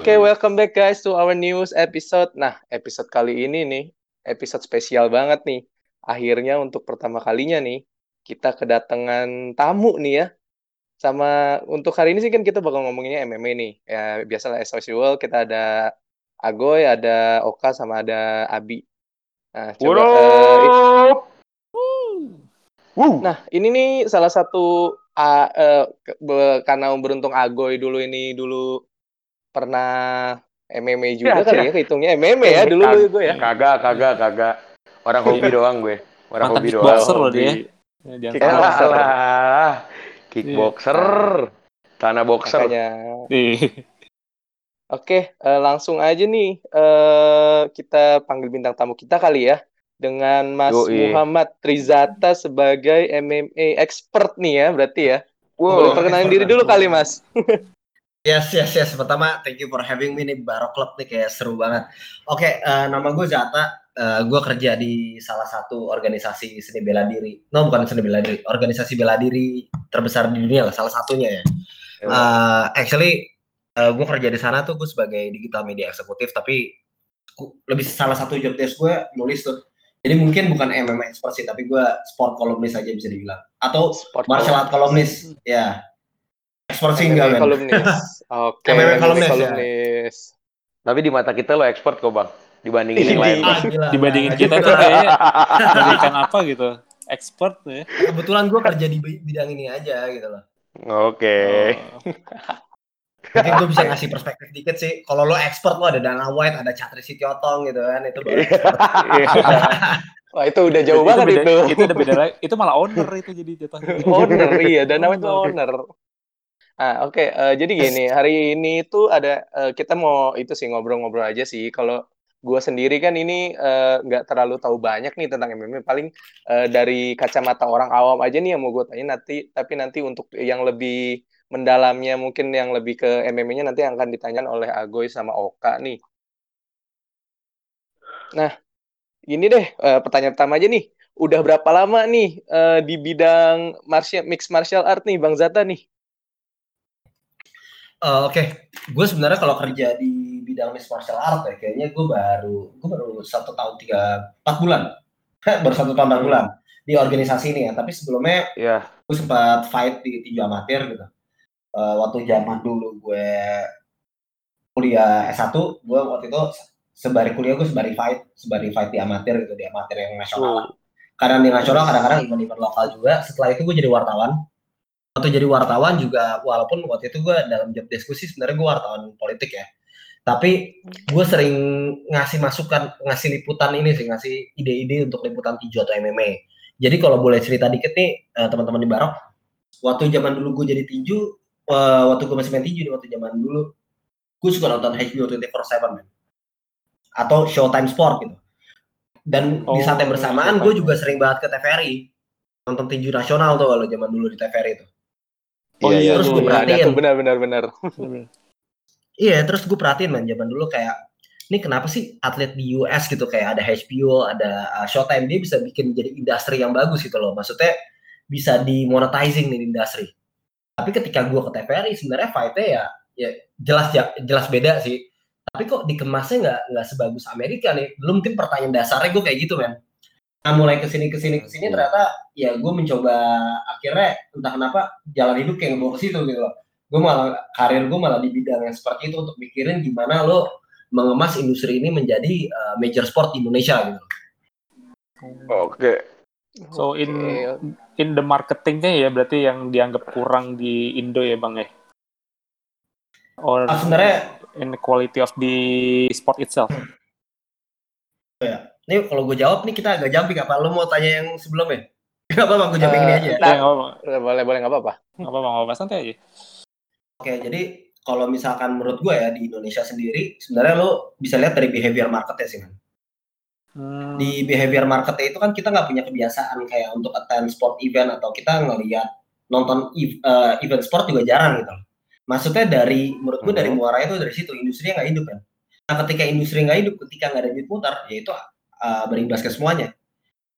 Oke, welcome back guys to our news episode. Nah, episode kali ini nih, episode spesial banget nih. Akhirnya untuk pertama kalinya nih, kita kedatangan tamu nih ya. Sama untuk hari ini sih kan kita bakal ngomonginnya MMA nih. Ya, biasalah as usual kita ada Agoy, ada Oka, sama ada Abi. Nah, coba uh, Nah, ini nih salah satu uh, uh, karena beruntung Agoy dulu ini dulu pernah MMA juga ya, kali ya kehitungnya MMA ya dulu Kag gue ya. Kagak, kagak, kagak. Orang hobi doang gue. Orang Mantan hobi doang. Kickboxer loh dia. Ya, kickboxer. Alah, kickboxer. Tanah boxer. Makanya. Oke, uh, langsung aja nih uh, kita panggil bintang tamu kita kali ya dengan Mas Yoi. Muhammad Trizata sebagai MMA expert nih ya berarti ya. Wow, Boleh perkenalin diri dulu kali Mas. Yes, yes, yes. Pertama, thank you for having me nih Baro Club nih kayak seru banget. Oke, okay, uh, nama gue Zata. Uh, gue kerja di salah satu organisasi seni bela diri. No, bukan seni bela diri, organisasi bela diri terbesar di dunia lah, salah satunya ya. Uh, actually, uh, gue kerja di sana tuh gue sebagai digital media eksekutif, tapi lebih salah satu job desk gue nulis tuh. Jadi mungkin bukan MMA expert sih, tapi gue sport kolumnis aja bisa dibilang. Atau sport martial art kolumnis, ya Ekspor enggak kan? Kolumnis. Oke. Okay. MMA kolumnis. kolumnis. Ya. Tapi di mata kita lo ekspor kok bang. Dibandingin yang lain. Ah, gila, Dibandingin kita tuh kayaknya memberikan apa gitu. Expert tuh ya. Kebetulan gue kerja di bidang ini aja gitu loh. Oke. Okay. Oh. Mungkin gue bisa ngasih perspektif dikit sih. Kalau lo expert lo ada Dana White, ada Chatri Sitiotong gitu kan. Itu baru Wah itu udah jauh itu banget beda, itu. Itu udah beda lagi. Itu malah owner itu jadi jatuh. owner iya, Dana White itu owner. Ah, oke. Okay. Uh, eh, jadi gini, hari ini itu ada uh, kita mau itu sih ngobrol-ngobrol aja sih. Kalau gue sendiri kan ini eh, nggak uh, terlalu tahu banyak nih tentang MMA. Paling uh, dari kacamata orang awam aja nih yang mau gue tanya nanti. Tapi nanti untuk yang lebih mendalamnya mungkin yang lebih ke MMA-nya nanti akan ditanyakan oleh Agoy sama Oka nih. Nah, ini deh uh, pertanyaan pertama aja nih. Udah berapa lama nih uh, di bidang martial, mixed martial art nih, Bang Zata nih? Uh, Oke, okay. gue sebenarnya kalau kerja di bidang mixed martial art ya, kayaknya gue baru gue baru satu tahun tiga empat bulan, baru satu tahun empat bulan di organisasi ini ya. Tapi sebelumnya yeah. gue sempat fight di tinju amatir gitu. Uh, waktu zaman dulu gue kuliah S1, gue waktu itu sebari kuliah gue sebari fight, sebari fight di amatir gitu, di amatir yang nasional. Uh. Kadang di nasional, kadang-kadang event-event lokal juga. Setelah itu gue jadi wartawan waktu jadi wartawan juga walaupun waktu itu gue dalam job diskusi sebenarnya gue wartawan politik ya. Tapi gue sering ngasih masukan ngasih liputan ini sih ngasih ide-ide untuk liputan tinju atau MMA jadi kalau boleh cerita dikit nih uh, teman-teman di Barok waktu zaman dulu gue jadi tinju uh, waktu gue masih main tinju nih waktu zaman dulu gue suka nonton HBO 24/7 man atau Showtime Sport gitu. Dan oh, di saat yang bersamaan gue juga sering banget ke TVRI nonton tinju nasional tuh kalau zaman dulu di TVRI itu Oh iya, iya terus gue perhatiin. Benar benar benar. iya, terus gue perhatiin man zaman dulu kayak ini kenapa sih atlet di US gitu kayak ada HBO, ada uh, Showtime dia bisa bikin jadi industri yang bagus gitu loh. Maksudnya bisa dimonetizing nih industri. Tapi ketika gue ke TVRI sebenarnya fightnya ya ya jelas jelas beda sih. Tapi kok dikemasnya nggak nggak sebagus Amerika nih. Belum mungkin pertanyaan dasarnya gue kayak gitu kan nah mulai ke sini ke sini ke sini hmm. ternyata ya gue mencoba akhirnya entah kenapa jalan hidup kayak ngebawa ke situ gitu loh. Gue malah karir gue malah di bidang yang seperti itu untuk mikirin gimana lo mengemas industri ini menjadi uh, major sport di Indonesia gitu oke. Okay. so in in the marketingnya ya berarti yang dianggap kurang di Indo ya bang ya? Or ah, sebenarnya in the quality of the sport itself? Ya ini kalau gue jawab nih kita agak jumping apa? Lo mau tanya yang sebelumnya? Gak apa-apa, gue jumping uh, ini aja. Nah, ya, boleh, boleh, nggak apa-apa. Nggak apa-apa, nggak apa-apa, santai aja. Oke, jadi kalau misalkan menurut gue ya di Indonesia sendiri, sebenarnya lo bisa lihat dari behavior marketnya sih, kan. Hmm. Di behavior marketnya itu kan kita nggak punya kebiasaan kayak untuk attend sport event atau kita ngeliat nonton uh, event sport juga jarang gitu. Maksudnya dari menurut gue hmm. dari muara itu dari situ industri nggak hidup kan. Nah ketika industri nggak hidup, ketika nggak ada duit putar, ya itu uh, berimbas ke semuanya.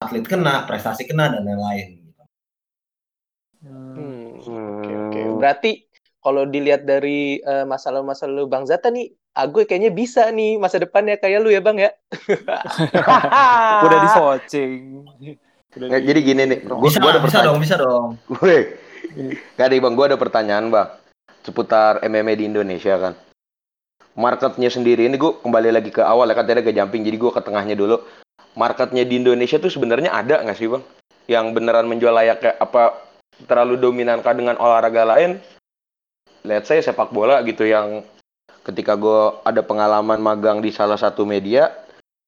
Atlet kena, prestasi kena dan lain-lain. Gitu. Hmm, oke oke. Berarti kalau dilihat dari uh, masalah-masalah Bang Zata nih aku kayaknya bisa nih masa depannya kayak lu ya bang ya. Udah di. Udah di... Jadi gini nih, gue bisa, gua ada bisa dong, bisa dong. Gue, gak ada bang, gue ada pertanyaan bang seputar MMA di Indonesia kan. Marketnya sendiri ini gue kembali lagi ke awal ya kan tadi ke jumping, jadi gue ke tengahnya dulu. Marketnya di Indonesia tuh sebenarnya ada nggak sih bang? Yang beneran menjual layak kayak apa terlalu dominan kah dengan olahraga lain? Let's say sepak bola gitu yang ketika gue ada pengalaman magang di salah satu media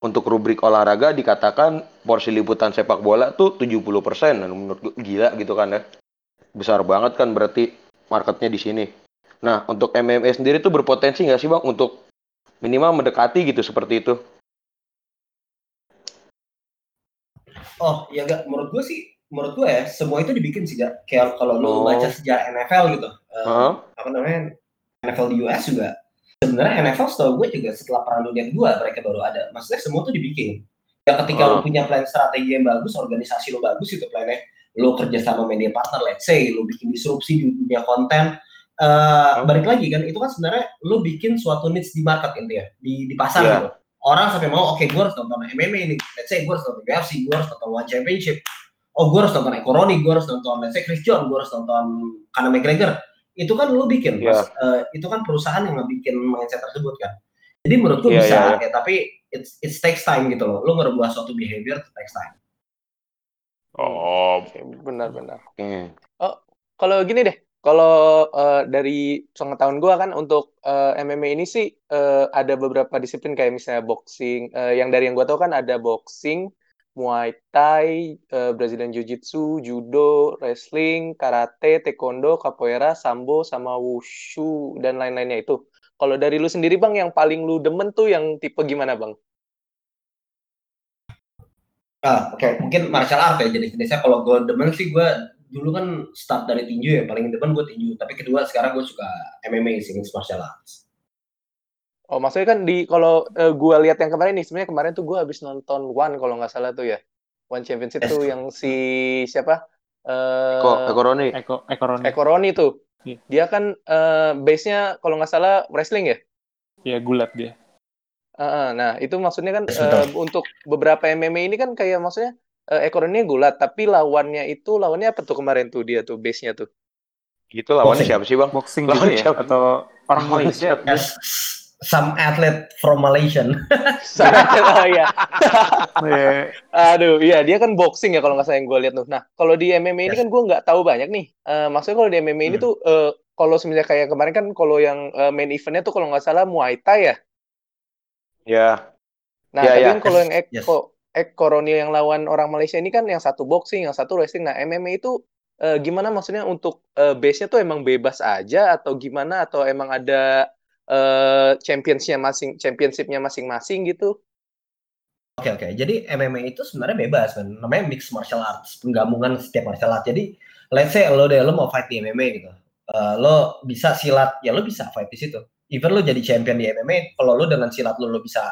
untuk rubrik olahraga dikatakan porsi liputan sepak bola tuh 70% dan menurut gue gila gitu kan ya besar banget kan berarti marketnya di sini nah untuk MMA sendiri tuh berpotensi nggak sih bang untuk minimal mendekati gitu seperti itu? Oh ya enggak menurut gue sih menurut gue ya semua itu dibikin sih gak kayak kalau lu oh. baca sejarah NFL gitu. Uh, huh? apa namanya NFL di US juga. Sebenarnya NFL setahu gue juga setelah perang dunia kedua mereka baru ada. Maksudnya semua tuh dibikin. Ya ketika oh. lo punya plan strategi yang bagus organisasi lo bagus itu plannya. Lo kerja sama media partner let's say lo bikin disrupsi di dunia konten uh, oh. balik lagi kan itu kan sebenarnya lo bikin suatu niche di market intinya di di pasar yeah. gitu orang sampai mau oke okay, gue harus nonton MMA ini let's say gue harus nonton UFC gue harus nonton One Championship oh gue harus nonton Ekoroni gue harus nonton let's say Chris John gue harus nonton Conor McGregor itu kan lo bikin yeah. mas uh, itu kan perusahaan yang bikin mindset tersebut kan jadi menurutku yeah, bisa yeah, yeah. ya tapi it it takes time gitu loh lo ngerubah suatu behavior it takes time oh benar-benar hmm. oh kalau gini deh kalau uh, dari pengetahuan gue kan untuk uh, MMA ini sih uh, ada beberapa disiplin kayak misalnya boxing uh, yang dari yang gue tahu kan ada boxing Muay Thai, uh, Brazilian Jiu-Jitsu, Judo, Wrestling, Karate, Taekwondo, Capoeira, Sambo, sama Wushu, dan lain-lainnya itu. Kalau dari lu sendiri Bang, yang paling lu demen tuh yang tipe gimana Bang? Ah, oke. Okay. Mungkin martial art ya jenis-jenisnya. Kalau gue demen sih gue dulu kan start dari tinju ya. Paling demen gue tinju. Tapi kedua sekarang gue suka MMA sih, martial arts. Oh, maksudnya kan di kalau uh, gue lihat yang kemarin nih, sebenarnya kemarin tuh gue habis nonton One kalau nggak salah tuh ya. One Championship tuh yang si siapa? Uh, Eko, Ekoroni. Eko, Ekoroni. Ekoroni tuh. Yeah. Dia kan uh, base-nya kalau nggak salah wrestling ya? Iya, gulat dia. Uh, nah, itu maksudnya kan uh, untuk beberapa MMA ini kan kayak maksudnya uh, Ekoroni gulat, tapi lawannya itu lawannya apa tuh kemarin tuh dia tuh base-nya tuh? Gitu lawannya siapa sih, Bang? Boxing lawannya ya? Siapa? Atau orang Malaysia? some athlete from Malaysia. oh iya. Aduh, iya dia kan boxing ya kalau nggak salah yang gue lihat tuh. Nah, kalau di MMA ini kan gue nggak tahu banyak nih. Uh, maksudnya kalau di MMA hmm. ini tuh uh, kalau sebenarnya kayak kemarin kan kalau yang uh, main eventnya tuh kalau nggak salah Muay Thai ya. Ya. Nah, yeah, tapi yeah. kan kalau yang Eko yes. Ekoroni yang lawan orang Malaysia ini kan yang satu boxing, yang satu wrestling. Nah, MMA itu uh, gimana maksudnya untuk uh, base-nya tuh emang bebas aja atau gimana atau emang ada uh, championshipnya masing championshipnya masing-masing gitu. Oke okay, oke. Okay. Jadi MMA itu sebenarnya bebas kan. Namanya mixed martial arts, penggabungan setiap martial arts. Jadi let's say lo deh lo mau fight di MMA gitu. Uh, lo bisa silat, ya lo bisa fight di situ. Even lo jadi champion di MMA, kalau lo dengan silat lo lo bisa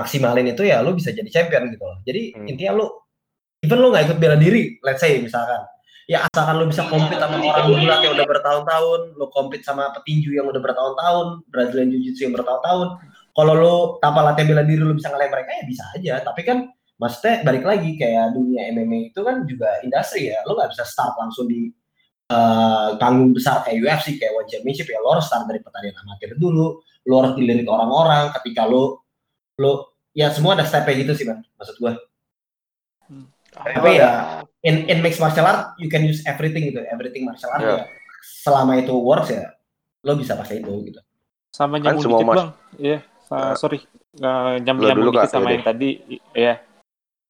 maksimalin itu ya lo bisa jadi champion gitu loh. Jadi hmm. intinya lo even lo nggak ikut bela diri, let's say misalkan. Ya asalkan lu bisa compete sama orang gulat yang udah bertahun-tahun, lu compete sama petinju yang udah bertahun-tahun, Brazilian Jiu-Jitsu yang bertahun-tahun, kalau lu tanpa latihan bela diri lu bisa ngalahin mereka ya bisa aja, tapi kan maksudnya balik lagi kayak dunia MMA itu kan juga industri ya, lu nggak bisa start langsung di uh, besar kayak UFC, kayak One Championship ya, lu harus start dari pertandingan amatir dulu, lu harus dilirik orang-orang ketika lu, lu ya semua ada stepnya gitu sih man, maksud gua. Hmm. Tapi ya in in mixed martial art you can use everything gitu everything martial art yeah. ya selama itu works ya lo bisa pakai itu gitu sama kan nyambung kan dikit mas... bang iya yeah. uh, sorry uh, nyambung nyambung dikit sama yang tadi ya yeah.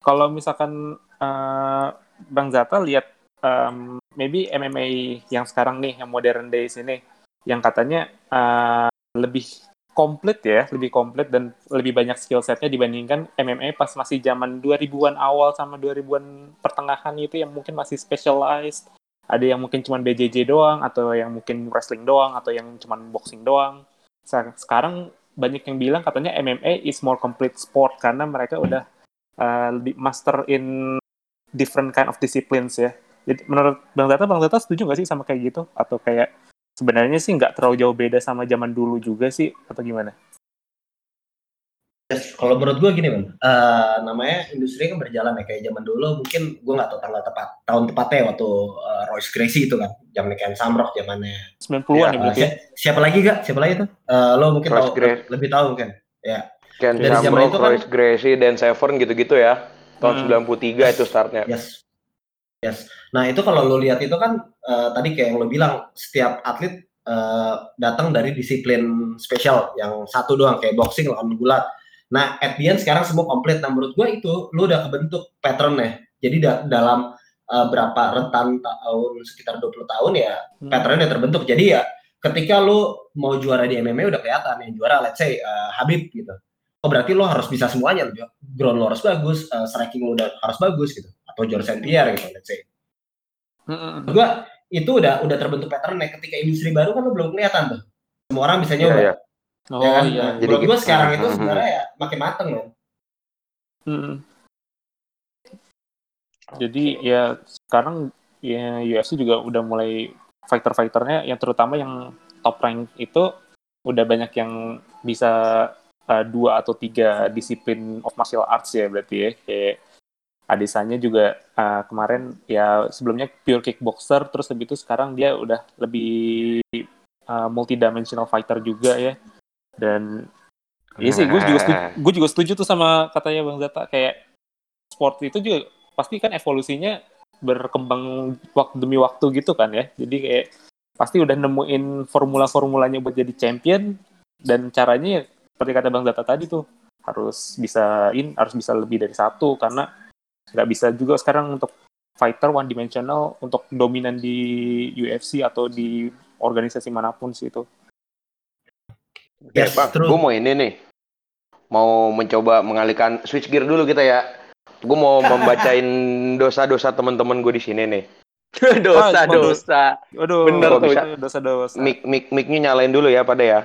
kalau misalkan uh, bang Zata lihat um, maybe MMA yang sekarang nih yang modern days ini yang katanya uh, lebih komplit ya, lebih komplit dan lebih banyak skill setnya dibandingkan MMA pas masih zaman 2000-an awal sama 2000-an pertengahan itu yang mungkin masih specialized. Ada yang mungkin cuma BJJ doang, atau yang mungkin wrestling doang, atau yang cuma boxing doang. Sekarang banyak yang bilang katanya MMA is more complete sport karena mereka udah uh, master in different kind of disciplines ya. Jadi menurut Bang Data, Bang Data setuju nggak sih sama kayak gitu? Atau kayak sebenarnya sih nggak terlalu jauh beda sama zaman dulu juga sih atau gimana? Yes, kalau menurut gue gini man, uh, namanya industri kan berjalan ya kayak zaman dulu mungkin gue nggak tahu tanggal tepat tahun tepatnya waktu uh, Royce Gracie itu kan zaman Ken Samrock zamannya. 90-an ya, ya berarti uh, siapa lagi gak siapa lagi tuh uh, lo mungkin tahu lebih tahu mungkin. Ya. Ken dari Samrock, zaman itu kan, Royce Gracie dan Severn gitu-gitu ya. Tahun hmm. 93 itu startnya. Yes yes nah itu kalau lo lihat itu kan uh, tadi kayak yang lo bilang setiap atlet uh, datang dari disiplin spesial yang satu doang kayak boxing lawan gulat Nah, at the end sekarang semua komplit. Nah, menurut gue itu lu udah kebentuk patternnya. Jadi da dalam uh, berapa rentan tahun sekitar 20 tahun ya hmm. patternnya udah terbentuk. Jadi ya ketika lu mau juara di MMA udah kelihatan yang juara let's say uh, Habib gitu. Oh berarti lo harus bisa semuanya, ground lo harus bagus, uh, striking lo udah harus bagus gitu, atau George St. Pierre gitu, let's say. Hmm. Gue itu udah udah terbentuk patternnya. Ketika industri baru kan lo belum kelihatan tuh. Semua orang bisa nyoba. Yeah, yeah. Ya oh ya kan? iya. Jadi gue gitu. sekarang itu sebenarnya ya makin mateng ya. Hmm. Jadi ya sekarang ya UFC juga udah mulai fighter-fighternya yang terutama yang top rank itu udah banyak yang bisa uh, dua atau tiga disiplin of martial arts ya berarti ya kayak Adesanya juga uh, kemarin ya sebelumnya pure kickboxer terus lebih itu sekarang dia udah lebih uh, multidimensional fighter juga ya dan Iya sih, gue juga setuju, gue juga setuju tuh sama katanya Bang Zata kayak sport itu juga pasti kan evolusinya berkembang waktu demi waktu gitu kan ya. Jadi kayak pasti udah nemuin formula-formulanya buat jadi champion dan caranya ya seperti kata Bang Zata tadi tuh harus bisa in harus bisa lebih dari satu karena nggak bisa juga sekarang untuk fighter one dimensional untuk dominan di UFC atau di organisasi mana pun sih itu. Yes, bang, gue mau ini nih. Mau mencoba mengalihkan switch gear dulu kita ya. Gue mau membacain dosa-dosa teman-teman gue di sini nih. dosa-dosa. Waduh, bener tuh dosa-dosa. Mik mik miknya nyalain dulu ya pada ya.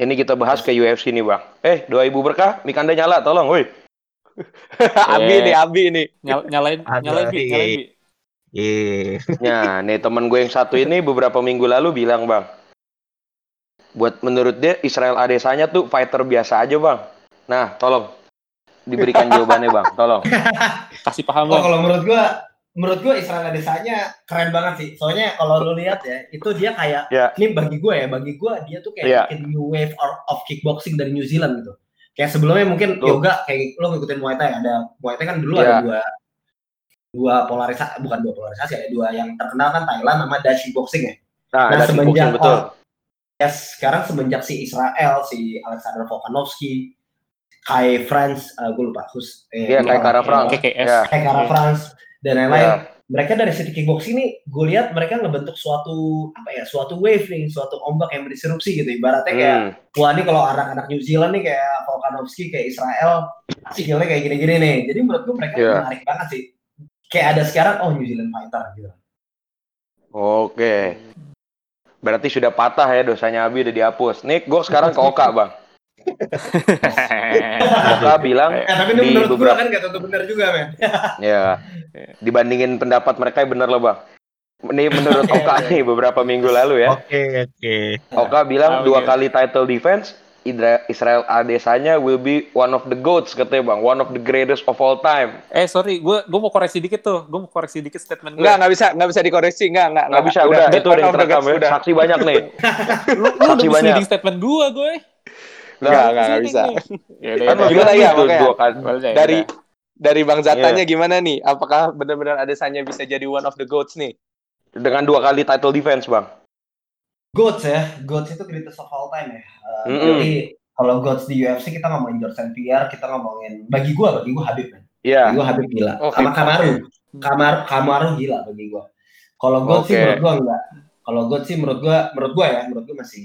Ini kita bahas ke UFC nih bang. Eh, doa ibu berkah, mik anda nyala, tolong, woi. abi nih, Abi nih. Nyal nyalain, nyalain, bi, nyalain, bi. Iya. Yeah. nih teman gue yang satu ini beberapa minggu lalu bilang bang, buat menurut dia Israel Adesanya tuh fighter biasa aja bang. Nah, tolong diberikan jawabannya bang, tolong. Kasih paham oh, kalau menurut gua, menurut gua Israel Adesanya keren banget sih. Soalnya kalau lu lihat ya, itu dia kayak yeah. ini bagi gua ya, bagi gua dia tuh kayak yeah. new wave of kickboxing dari New Zealand gitu. Kayak sebelumnya mungkin Tuh. yoga kayak lo ngikutin Muay Thai ada Muay Thai kan dulu yeah. ada dua dua polarisasi bukan dua polarisasi ada dua yang terkenal kan Thailand sama Dutch boxing ya. Nah, nah semenjak betul. Oh, yes, sekarang semenjak si Israel, si Alexander Volkanovski, Kai France, uh, gue lupa, khusus. Iya, eh, Kai Kara France. Yeah. Kai Kara France, dan lain-lain. Yeah. Mereka dari City Kickbox ini, gue lihat mereka ngebentuk suatu apa ya, suatu wave nih, suatu ombak yang berdisrupsi gitu. Ibaratnya kayak, hmm. wah ini kalau anak-anak New Zealand nih kayak Volkanovski, kayak Israel, skillnya kayak gini-gini nih. Jadi menurut gue mereka yeah. menarik banget sih. Kayak ada sekarang, oh New Zealand fighter gitu. Oke. Okay. Berarti sudah patah ya dosanya Abi udah dihapus. Nih, gue sekarang ke Oka, Bang. Oka bilang ya, tapi ini menurut beberapa... gue kan gak tentu benar juga, men. ya. Dibandingin pendapat mereka benar loh, Bang. Ini menurut Oka nih beberapa minggu lalu ya. Oke, okay, oke. Okay. Oka bilang oh, dua kali title defense, Israel Adesanya will be one of the goats katanya bang, one of the greatest of all time. Eh sorry, gue gue mau koreksi dikit tuh, gue mau koreksi dikit statement gue. Enggak, nggak bisa, nggak bisa dikoreksi, enggak, enggak, nggak bisa, udah, udah itu udah terekam ya, saksi banyak nih. lu, lu saksi udah banyak. statement gue, gue. Enggak, enggak, enggak bisa. Ya, kan gimana ya, makanya. Dari dari Bang Zatanya yeah. gimana nih? Apakah benar-benar Adesanya bisa jadi one of the goats nih? Dengan dua kali title defense, Bang. GOATS ya, GOATS itu greatest of all time ya. Uh, mm -hmm. Jadi kalau GOATS di UFC kita ngomongin George St. Pierre, kita ngomongin bagi gua, bagi gua Habib kan. Iya. Yeah. Bagi gua Habib gila. Oh, Sama Kamaru. Kamar Kamaru gila bagi gua. Kalau GOATS okay. sih menurut gua enggak. Kalau GOATS sih menurut gua, menurut gua ya, menurut gua masih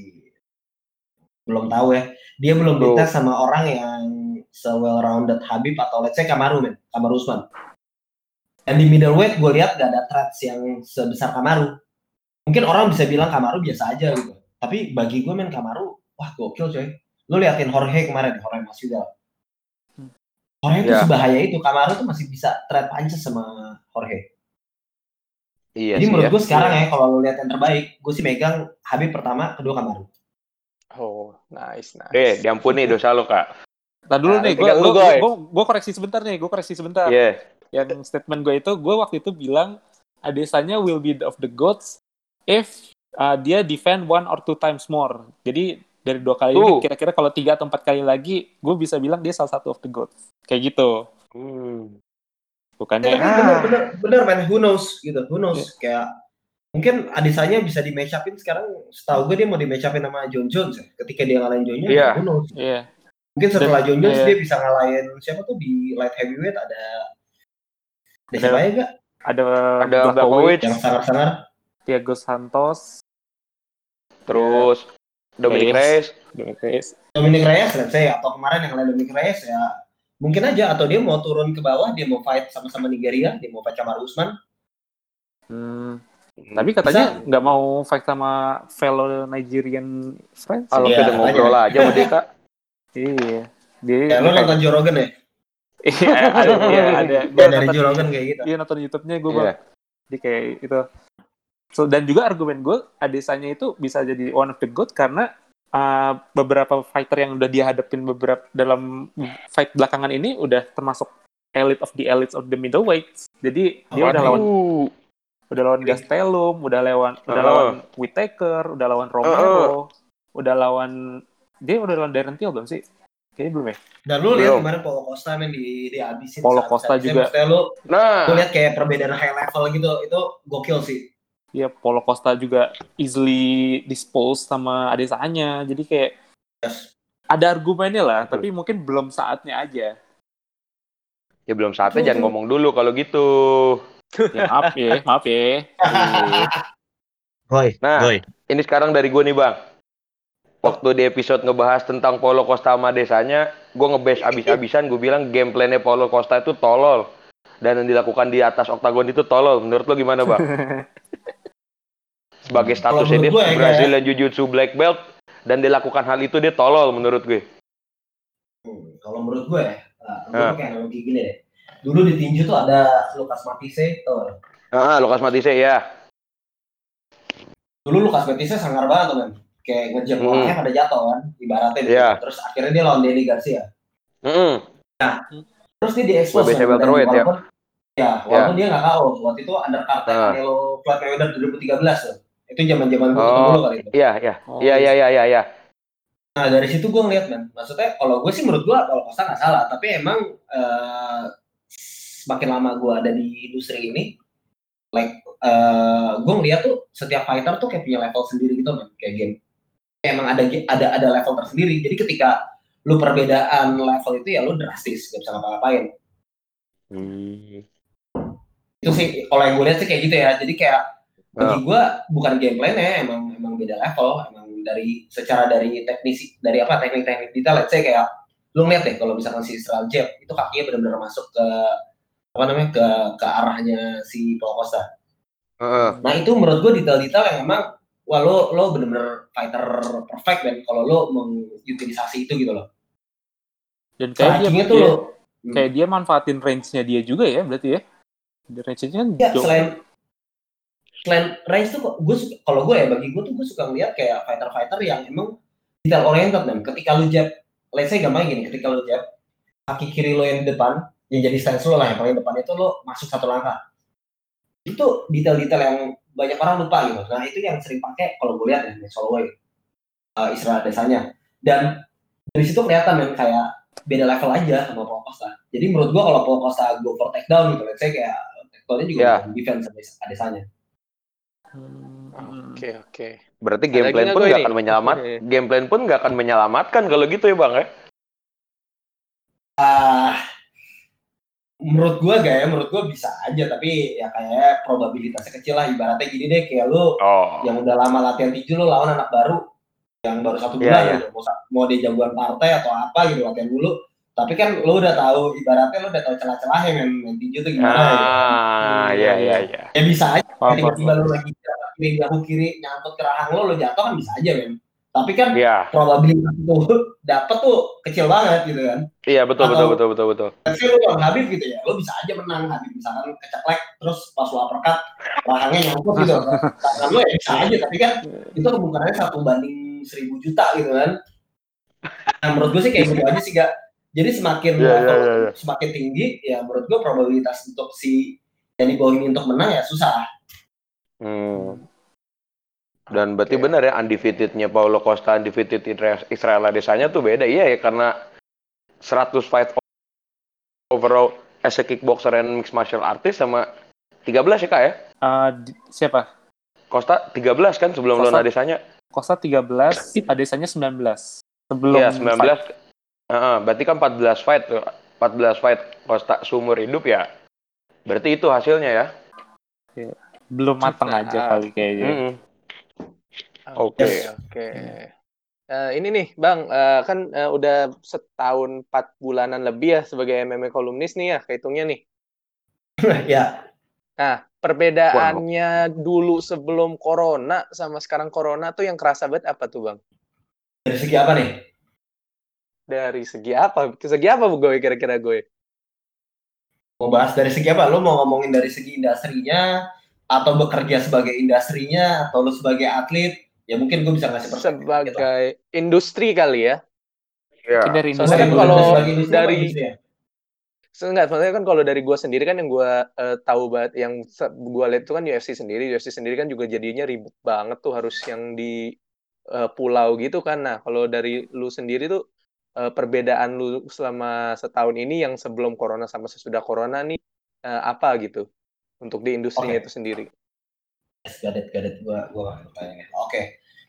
belum tahu ya. Dia belum dites sama orang yang se well rounded Habib atau let's say Kamaru men, Kamaru Usman. Dan di middleweight gue lihat gak ada threats yang sebesar Kamaru mungkin orang bisa bilang Kamaru biasa aja gitu tapi bagi gue main Kamaru wah gokil coy lu liatin Jorge kemarin Jorge Masvidal Jorge itu yeah. sebahaya itu Kamaru tuh masih bisa trade punches sama Jorge Iya Jadi sih, menurut ya. gue sekarang iya. ya kalau lu lihat yang terbaik, gue sih megang Habib pertama, kedua Kamaru. Oh, nice, nice. Eh, diampuni dosa lo kak. Nah dulu nah, nih, gue gue gue koreksi sebentar nih, gue koreksi sebentar. Yeah. Yang statement gue itu, gue waktu itu bilang Adesanya will be of the goats if uh, dia defend one or two times more. Jadi dari dua kali uh. ini kira-kira kalau tiga atau empat kali lagi, gue bisa bilang dia salah satu of the goats. Kayak gitu. Hmm. Bukannya. Ya, bener, bener, bener, man. Who knows gitu. Who knows. Yeah. Kayak mungkin Adesanya bisa di match upin sekarang setahu gue dia mau di match upin sama John Jones ya. Ketika dia ngalahin John Jones, yeah. Yeah. Mungkin setelah John Jones yeah. dia bisa ngalahin siapa tuh di light heavyweight ada ada siapa ya gak? Ada ada Blachowicz yang sangar-sangar. Thiago Santos. Terus yeah. Dominic Reyes. Dominic Reyes. Dominic Reyes, let's say, atau kemarin yang lain Dominic Reyes ya mungkin aja atau dia mau turun ke bawah dia mau fight sama-sama Nigeria dia mau fight sama Usman hmm. Tapi katanya nggak mau fight sama fellow Nigerian friends. Kalau ya, kita ngobrol aja sama dia kak. Iya. Dia ya, lo nonton Joe Rogan ya? Iya ada iya ada. Gue dari Joe Rogan kayak gitu. iya nonton YouTube-nya gue yeah. di kayak itu. So dan juga argumen gue Adesanya itu bisa jadi one of the good karena uh, beberapa fighter yang udah dia hadapin beberapa dalam fight belakangan ini udah termasuk elite of the elites of the middleweight. Jadi dia udah lawan udah lawan Gastelum, udah lawan uh. udah lawan Whitaker, udah lawan Romero, uh. udah lawan dia udah lawan Darren Till belum sih? Kayaknya belum ya. Dan lu lihat kemarin Paulo Costa main di di abisin. Paulo Costa juga. Lu, nah, lu lihat kayak perbedaan high level gitu, itu gokil sih. Iya, Paulo Costa juga easily dispose sama Adesanya. Jadi kayak yes. ada argumennya lah, Betul. tapi mungkin belum saatnya aja. Ya belum saatnya jangan ngomong dulu kalau gitu. Ya, maaf ya, maaf ya. Boy, nah, Boy. ini sekarang dari gue nih bang. Waktu di episode ngebahas tentang Paulo Costa sama desanya, gue ngebase abis-abisan, gue bilang gameplaynya Paulo Costa itu tolol. Dan yang dilakukan di atas oktagon itu tolol. Menurut lo gimana bang? sebagai statusnya dia gue, Brazilian ya. Jiu-Jitsu black belt dan dilakukan hal itu dia tolol menurut gue. Hmm, kalau menurut gue, gue uh. pakai analogi gini deh. Dulu di tinju tuh ada Lukas Matisse, tuh. Ah, Lukas Matisse ya. Dulu Lukas Matisse sangar banget tuh, kan. Kayak ngejek hmm. orangnya pada jatuh kan, ibaratnya. Yeah. Gitu. Terus akhirnya dia lawan Danny Garcia. Mm. Nah, terus dia diekspos. Kan, walaupun, ya. Ya, walaupun yeah. dia nggak KO. Waktu itu undercard uh. Canelo Floyd Mayweather 2013 tuh. Itu zaman zaman gue oh, dulu kali itu. Iya iya. Oh, iya iya iya iya. iya. Nah dari situ gue ngeliat man, maksudnya kalau gue sih menurut gue kalau Costa nggak salah, tapi emang uh, semakin lama gue ada di industri ini, like uh, gue ngeliat tuh setiap fighter tuh kayak punya level sendiri gitu man, kayak game. Kayak emang ada ada ada level tersendiri. Jadi ketika lu perbedaan level itu ya lu drastis, gak bisa ngapa-ngapain. Hmm. Itu sih kalau yang gue lihat sih kayak gitu ya. Jadi kayak bagi gue bukan gameplaynya emang emang beda level emang dari secara dari teknisi dari apa teknik-teknik detail let's say kayak lu ngeliat deh kalau misalkan si Israel Jeb itu kakinya benar-benar masuk ke apa namanya ke ke arahnya si Paul Costa. Uh. Nah itu menurut gue detail-detail yang emang wah lo lo benar-benar fighter perfect dan kalau lo mengutilisasi itu gitu loh. Dan kayak dia, tuh dia, lo, kayak hmm. dia manfaatin range-nya dia juga ya berarti ya. Range-nya kan ya, selain selain range tuh gue kalau gue ya bagi gue tuh gue suka ngeliat kayak fighter-fighter yang emang detail oriented dan ketika lu jab let's say gampang gini ketika lu jab kaki kiri lo yang di depan yang jadi stance lo lah yang paling depan itu lo masuk satu langkah itu detail-detail yang banyak orang lupa gitu nah itu yang sering pakai kalau gue lihat ya Max Holloway uh, istilah desanya dan dari situ kelihatan yang kayak beda level aja sama Paul Costa jadi menurut gue kalau Paul Costa go for takedown gitu let's say kayak takedownnya juga yeah. defense sama desanya Hmm. Oke oke. Berarti game plan pun nggak akan menyelamat. Okay. Game plan pun nggak akan menyelamatkan kalau gitu ya bang ya? Ah, menurut gua gak ya, menurut gua bisa aja tapi ya kayak probabilitasnya kecil lah. Ibaratnya gini deh kayak lu oh. yang udah lama latihan tinju lu lawan anak baru yang baru satu bulan yeah, gitu. Mau, mau dia jagoan partai atau apa gitu latihan dulu. Tapi kan lu udah tahu ibaratnya lu udah tahu celah-celahnya main, main tinju tuh gimana ah, iya iya iya. Ya bisa aja. Tiba-tiba lu lagi kiri nyangkut ke rahang lo lo jatuh kan bisa aja men tapi kan yeah. probabilitas itu dapat tuh kecil banget gitu kan iya betul Atau, betul betul betul betul tapi lo kalau Habib gitu ya lo bisa aja menang Habib misalkan keceklek terus pas lo uppercut rahangnya nyangkut gitu kan lo ya bisa aja tapi kan itu kemungkinannya satu banding seribu juta gitu kan nah menurut gue sih kayak gitu aja sih gak Jadi semakin yeah, level yeah, yeah, yeah. semakin tinggi, ya menurut gue probabilitas untuk si bawah ini untuk menang ya susah. Hmm. Dan berarti okay. benar ya undefeatednya Paulo Costa undefeated Israel Adesanya tuh beda iya ya karena 100 fight overall as a kickboxer and mixed martial artist sama 13 ya kak ya? Uh, siapa? Costa 13 kan sebelum Costa, lawan Adesanya? Costa 13, Adesanya 19. Sebelum Iya, 19. Fight. Uh, berarti kan 14 fight tuh. 14 fight Costa seumur hidup ya. Berarti itu hasilnya ya. Belum matang aja kali kayaknya. Mm -hmm. Oke, oke. Uh, ini nih, Bang, uh, kan uh, udah setahun empat bulanan lebih ya sebagai MMA kolumnis nih ya, kehitungnya nih. ya. Nah, perbedaannya wow. dulu sebelum corona sama sekarang corona tuh yang kerasa banget apa tuh, Bang? Dari segi apa nih? Dari segi apa? Segi apa bu gue kira-kira gue? Mau bahas dari segi apa? Lo mau ngomongin dari segi industrinya atau bekerja sebagai industrinya atau lo sebagai atlet? Ya mungkin gue bisa ngasih perspektif. Sebagai gitu. industri kali ya. Iya. Dari industri. Soalnya kalau dari ya? Enggak, soalnya kan kalau dari gue sendiri kan yang gue uh, tahu banget, yang gue lihat itu kan UFC sendiri, UFC sendiri kan juga jadinya ribet banget tuh harus yang di uh, pulau gitu kan. Nah, kalau dari lu sendiri tuh uh, perbedaan lu selama setahun ini yang sebelum corona sama sesudah corona nih uh, apa gitu untuk di industrinya okay. itu sendiri? Gadet, gadet gua gua Oke. Okay.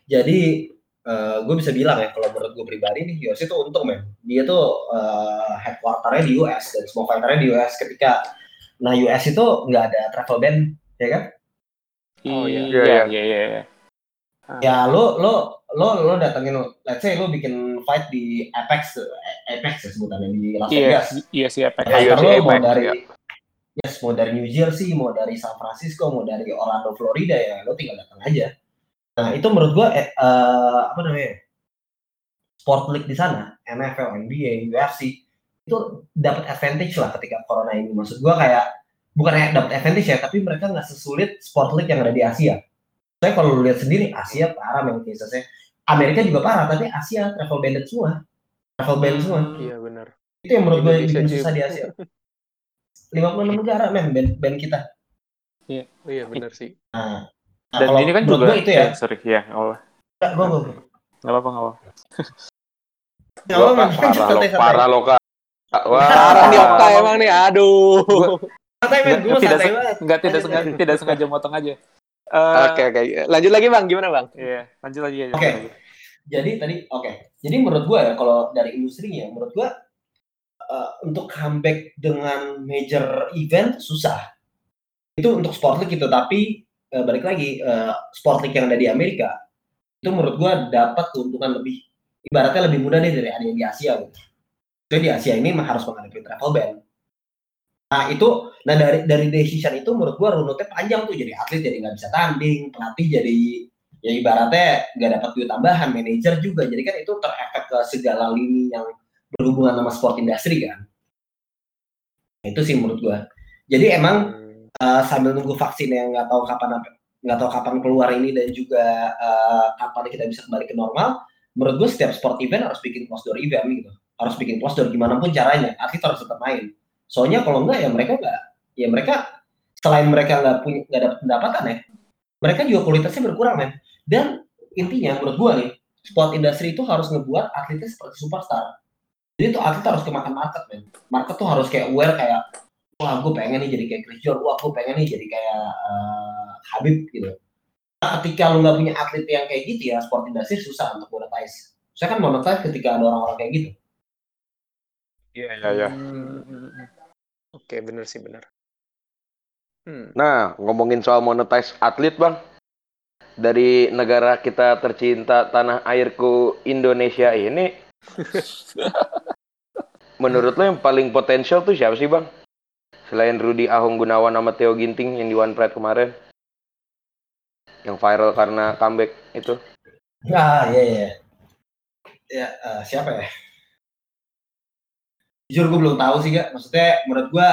Jadi uh, gue bisa bilang ya kalau menurut gue pribadi nih UFC tuh untung men. Dia tuh uh, headquarternya di US dan semua fighternya di US ketika nah US itu nggak ada travel ban ya kan? Oh iya iya iya iya. Ya lo lo lo lo datengin let's say lo bikin fight di Apex Apex ya sebutannya di Las iya, Vegas. Iya, iya sih Apex. Ya, lo Apex, mau dari ya. Yes mau dari New Jersey, mau dari San Francisco, mau dari Orlando, Florida ya lo tinggal datang aja. Nah itu menurut gua eh, uh, apa namanya sport league di sana NFL, NBA, UFC itu dapat advantage lah ketika corona ini. Maksud gua kayak bukan kayak dapat advantage ya, tapi mereka nggak sesulit sport league yang ada di Asia. Saya kalau lihat sendiri Asia parah memang saya Amerika juga parah tapi Asia travel banded semua. Travel band semua. iya benar. Itu yang menurut gue bikin susah di Asia 56 negara men band, band kita iya oh, iya benar sih nah, nah dan ini kan juga itu ya, ya sorry ya Allah nggak gue gue nggak apa-apa nggak apa Nggak apa parah lo parah lo kak Wah, parah nih Okta emang nih, aduh. Santai men, gue santai banget. Enggak, tidak sengaja, tidak sengaja motong aja. Eh, oke oke. Lanjut lagi bang, gimana bang? Iya, lanjut lagi aja. Oke. Okay. Jadi tadi oke. Okay. Jadi menurut gua ya kalau dari industrinya, menurut gua uh, untuk comeback dengan major event susah. Itu untuk sport league itu, tapi uh, balik lagi uh, sport league yang ada di Amerika itu menurut gua dapat keuntungan lebih ibaratnya lebih mudah deh dari ada yang di Asia gitu. Jadi di Asia ini harus menghadapi travel ban Nah itu, nah dari dari decision itu menurut gua runutnya panjang tuh jadi atlet jadi nggak bisa tanding, pelatih jadi ya ibaratnya nggak dapat duit tambahan, manajer juga, jadi kan itu terefek ke segala lini yang berhubungan sama sport industri kan. Itu sih menurut gua. Jadi emang uh, sambil nunggu vaksin yang nggak tahu kapan nggak tahu kapan keluar ini dan juga uh, kapan kita bisa kembali ke normal, menurut gua setiap sport event harus bikin close event gitu, harus bikin close gimana pun caranya, atlet harus tetap main Soalnya kalau enggak ya mereka enggak, ya mereka selain mereka nggak punya nggak dapat pendapatan ya, mereka juga kualitasnya berkurang men. Dan intinya menurut gua nih, sport industri itu harus ngebuat atletnya seperti superstar. Jadi tuh atlet harus kemakan market men. Market tuh harus kayak aware kayak wah gue pengen nih jadi kayak Chris wah gue pengen nih jadi kayak uh, Habib gitu. Nah, ketika lu nggak punya atlet yang kayak gitu ya, sport industri susah untuk monetize. Saya kan monetize ketika ada orang-orang kayak gitu. Iya, iya, iya. Hmm. Oke, bener sih bener. Hmm. Nah, ngomongin soal monetize atlet, Bang. Dari negara kita tercinta tanah airku Indonesia ini, menurut lo yang paling potensial tuh siapa sih, Bang? Selain Rudy Ahong Gunawan sama Theo Ginting yang di One Pride kemarin. Yang viral karena comeback itu. Ah, iya, iya. Ya, uh, siapa ya? jujur gue belum tahu sih gak maksudnya menurut gue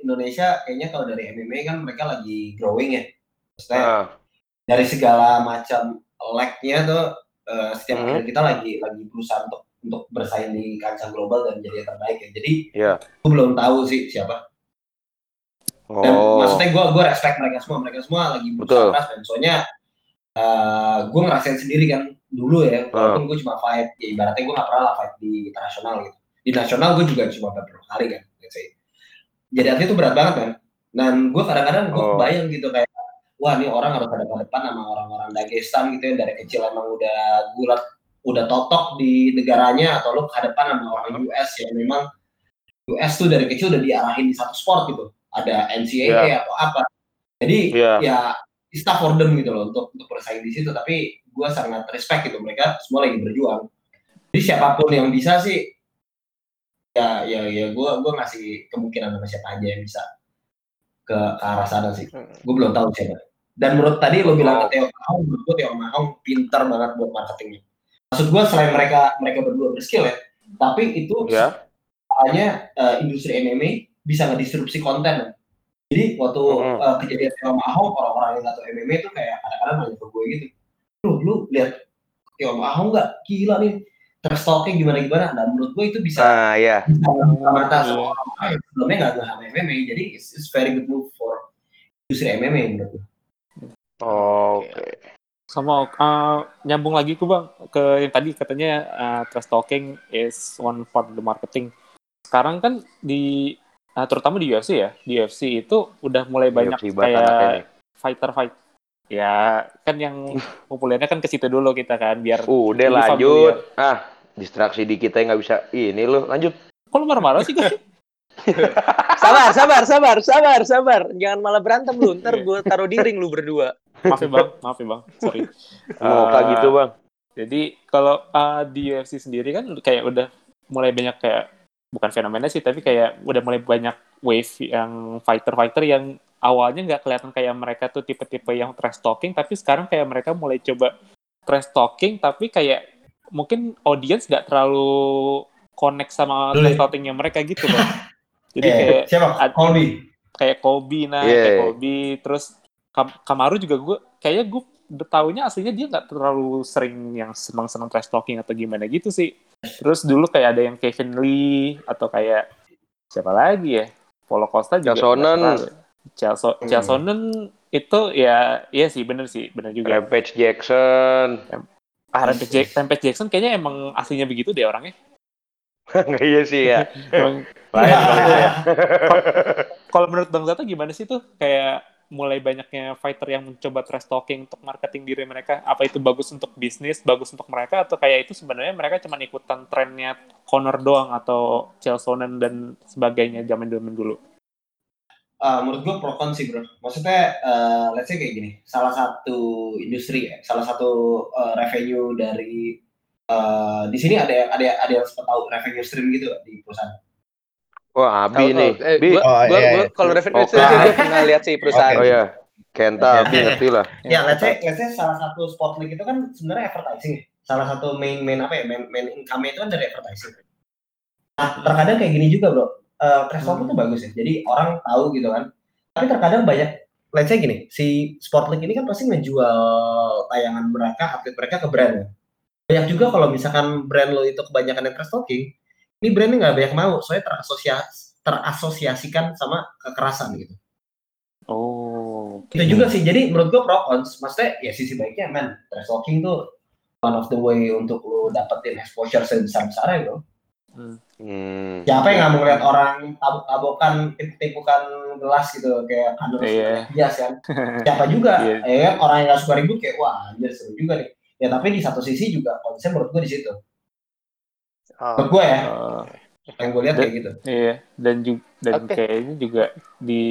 Indonesia kayaknya kalau dari MMA kan mereka lagi growing ya maksudnya uh. dari segala macam leg-nya tuh uh, setiap hmm. kita lagi lagi berusaha untuk untuk bersaing di kancah global dan jadi yang terbaik ya. Jadi yeah. gue belum tahu sih siapa. Dan oh. maksudnya gue gue respect mereka semua, mereka semua lagi berusaha keras dan soalnya uh, eh, gue ngerasain sendiri kan dulu ya, walaupun uh. gue cuma fight, ya ibaratnya gue gak pernah lah fight di internasional gitu. Di nasional gue juga cuma beberapa kali kan, Jadi atlet itu berat banget kan. Dan gue kadang-kadang gue oh. bayang gitu kayak wah ini orang harus ada depan sama orang-orang Dagestan gitu ya dari kecil emang udah gulat udah totok di negaranya atau lo kehadapan sama orang US yang memang US tuh dari kecil udah diarahin di satu sport gitu ada NCAA yeah. atau apa jadi yeah. ya tough for them gitu loh untuk untuk bersaing di situ tapi gue sangat respect gitu mereka semua lagi berjuang jadi siapa pun yang bisa sih ya ya ya gue gue ngasih kemungkinan sama siapa aja yang bisa ke, ke arah sana sih gue belum tahu siapa dan menurut tadi lo bilang ke Theo Mahong, menurut gue Theo Mahong pintar banget buat marketingnya. Maksud gue selain mereka mereka berdua berskill ya, tapi itu yeah. hanya uh, industri MMA bisa ngedistrupsi konten. Jadi waktu mm-hmm. uh, kejadian Theo Mahong, orang-orang yang nggak tahu MMA itu kayak kadang-kadang nanya ke gue gitu, lu lu lihat Theo Mahong nggak gila nih trash talking gimana gimana. Dan menurut gue itu bisa uh, yeah. bisa mata semua orang yang sebelumnya nggak nggak MMA. Jadi it's, it's very good move for industri MMA menurut gue. Oke. Okay. Sama uh, nyambung lagi tuh bang ke yang tadi katanya uh, trash talking is one part of the marketing. Sekarang kan di uh, terutama di UFC ya, di UFC itu udah mulai di banyak kayak fighter fight. Ya kan yang populernya kan ke situ dulu kita kan biar. Uh, udah lanjut. Familiar. Ah distraksi di kita nggak bisa ini loh lanjut. Kok lu marah-marah sih guys? sabar, sabar, sabar, sabar, sabar. Jangan malah berantem lu. Ntar gue taruh di ring lu berdua. Maaf ya bang, maaf ya bang. Sorry. Mau uh, gitu bang. Jadi kalau uh, di UFC sendiri kan kayak udah mulai banyak kayak bukan fenomena sih, tapi kayak udah mulai banyak wave yang fighter-fighter yang awalnya nggak kelihatan kayak mereka tuh tipe-tipe yang trash talking, tapi sekarang kayak mereka mulai coba trash talking, tapi kayak mungkin audience nggak terlalu connect sama trash talkingnya mereka gitu bang. Jadi eh, kayak siapa? Kobe. Kayak Kobe nah, yeah. kayak Kobe terus Kam Kamaru juga gue kayaknya gue tahunya aslinya dia nggak terlalu sering yang senang-senang trash talking atau gimana gitu sih. Terus dulu kayak ada yang Kevin Lee atau kayak siapa lagi ya? Polo Costa juga. Chelsonen. Chelsonen hmm. itu ya iya sih bener sih bener juga. Rampage Jackson. Ah, Rampage, Rampage Jackson kayaknya emang aslinya begitu deh orangnya. Nggak iya sih ya. Kalau menurut Bang Zata gimana sih tuh kayak mulai banyaknya fighter yang mencoba trash talking untuk marketing diri mereka? Apa itu bagus untuk bisnis, bagus untuk mereka atau kayak itu sebenarnya mereka cuma ikutan trennya Conor doang atau Chelsonen dan sebagainya zaman zaman dulu? Uh, menurut gue pro con sih bro. Maksudnya, uh, let's say kayak gini, salah satu industri ya, salah satu uh, revenue dari uh, di sini ada yang ada ada yang sempat tahu revenue stream gitu di perusahaan. Wah, Abi oh, nih. Oh, eh, Bi, gua, oh, gua, iya, iya. kalau oh, stream gue pernah lihat sih perusahaan. Okay. Oh iya. Kenta, Abi ngerti lah. Ya, let's say, let's say salah satu spot link itu kan sebenarnya advertising. Salah satu main main apa ya, main, main income itu kan dari advertising. Nah, terkadang kayak gini juga, Bro. Uh, Trash hmm. itu bagus ya. Jadi orang tahu gitu kan. Tapi terkadang banyak let's say gini, si Sportlink ini kan pasti menjual tayangan mereka, atlet mereka ke brand ya banyak juga kalau misalkan brand lo itu kebanyakan yang trash talking, ini brandnya nggak banyak mau, soalnya terasosiasi terasosiasikan sama kekerasan gitu. Oh. Okay. Itu juga sih. Jadi menurut gue pro cons, maksudnya ya sisi baiknya man, trash talking tuh one of the way untuk lo dapetin exposure sebesar besarnya bro. Hmm. hmm. Siapa yang nggak mau ngeliat orang tabok-tabokan, tipukan gelas gitu kayak kandung yeah. bias kan? Siapa juga? yeah. ya kan? orang yang nggak suka ribut kayak wah anjir seru juga nih ya tapi di satu sisi juga konsep menurut gue di situ menurut gue ya uh, yang gue lihat kayak gitu iya dan juga dan okay. kayaknya juga di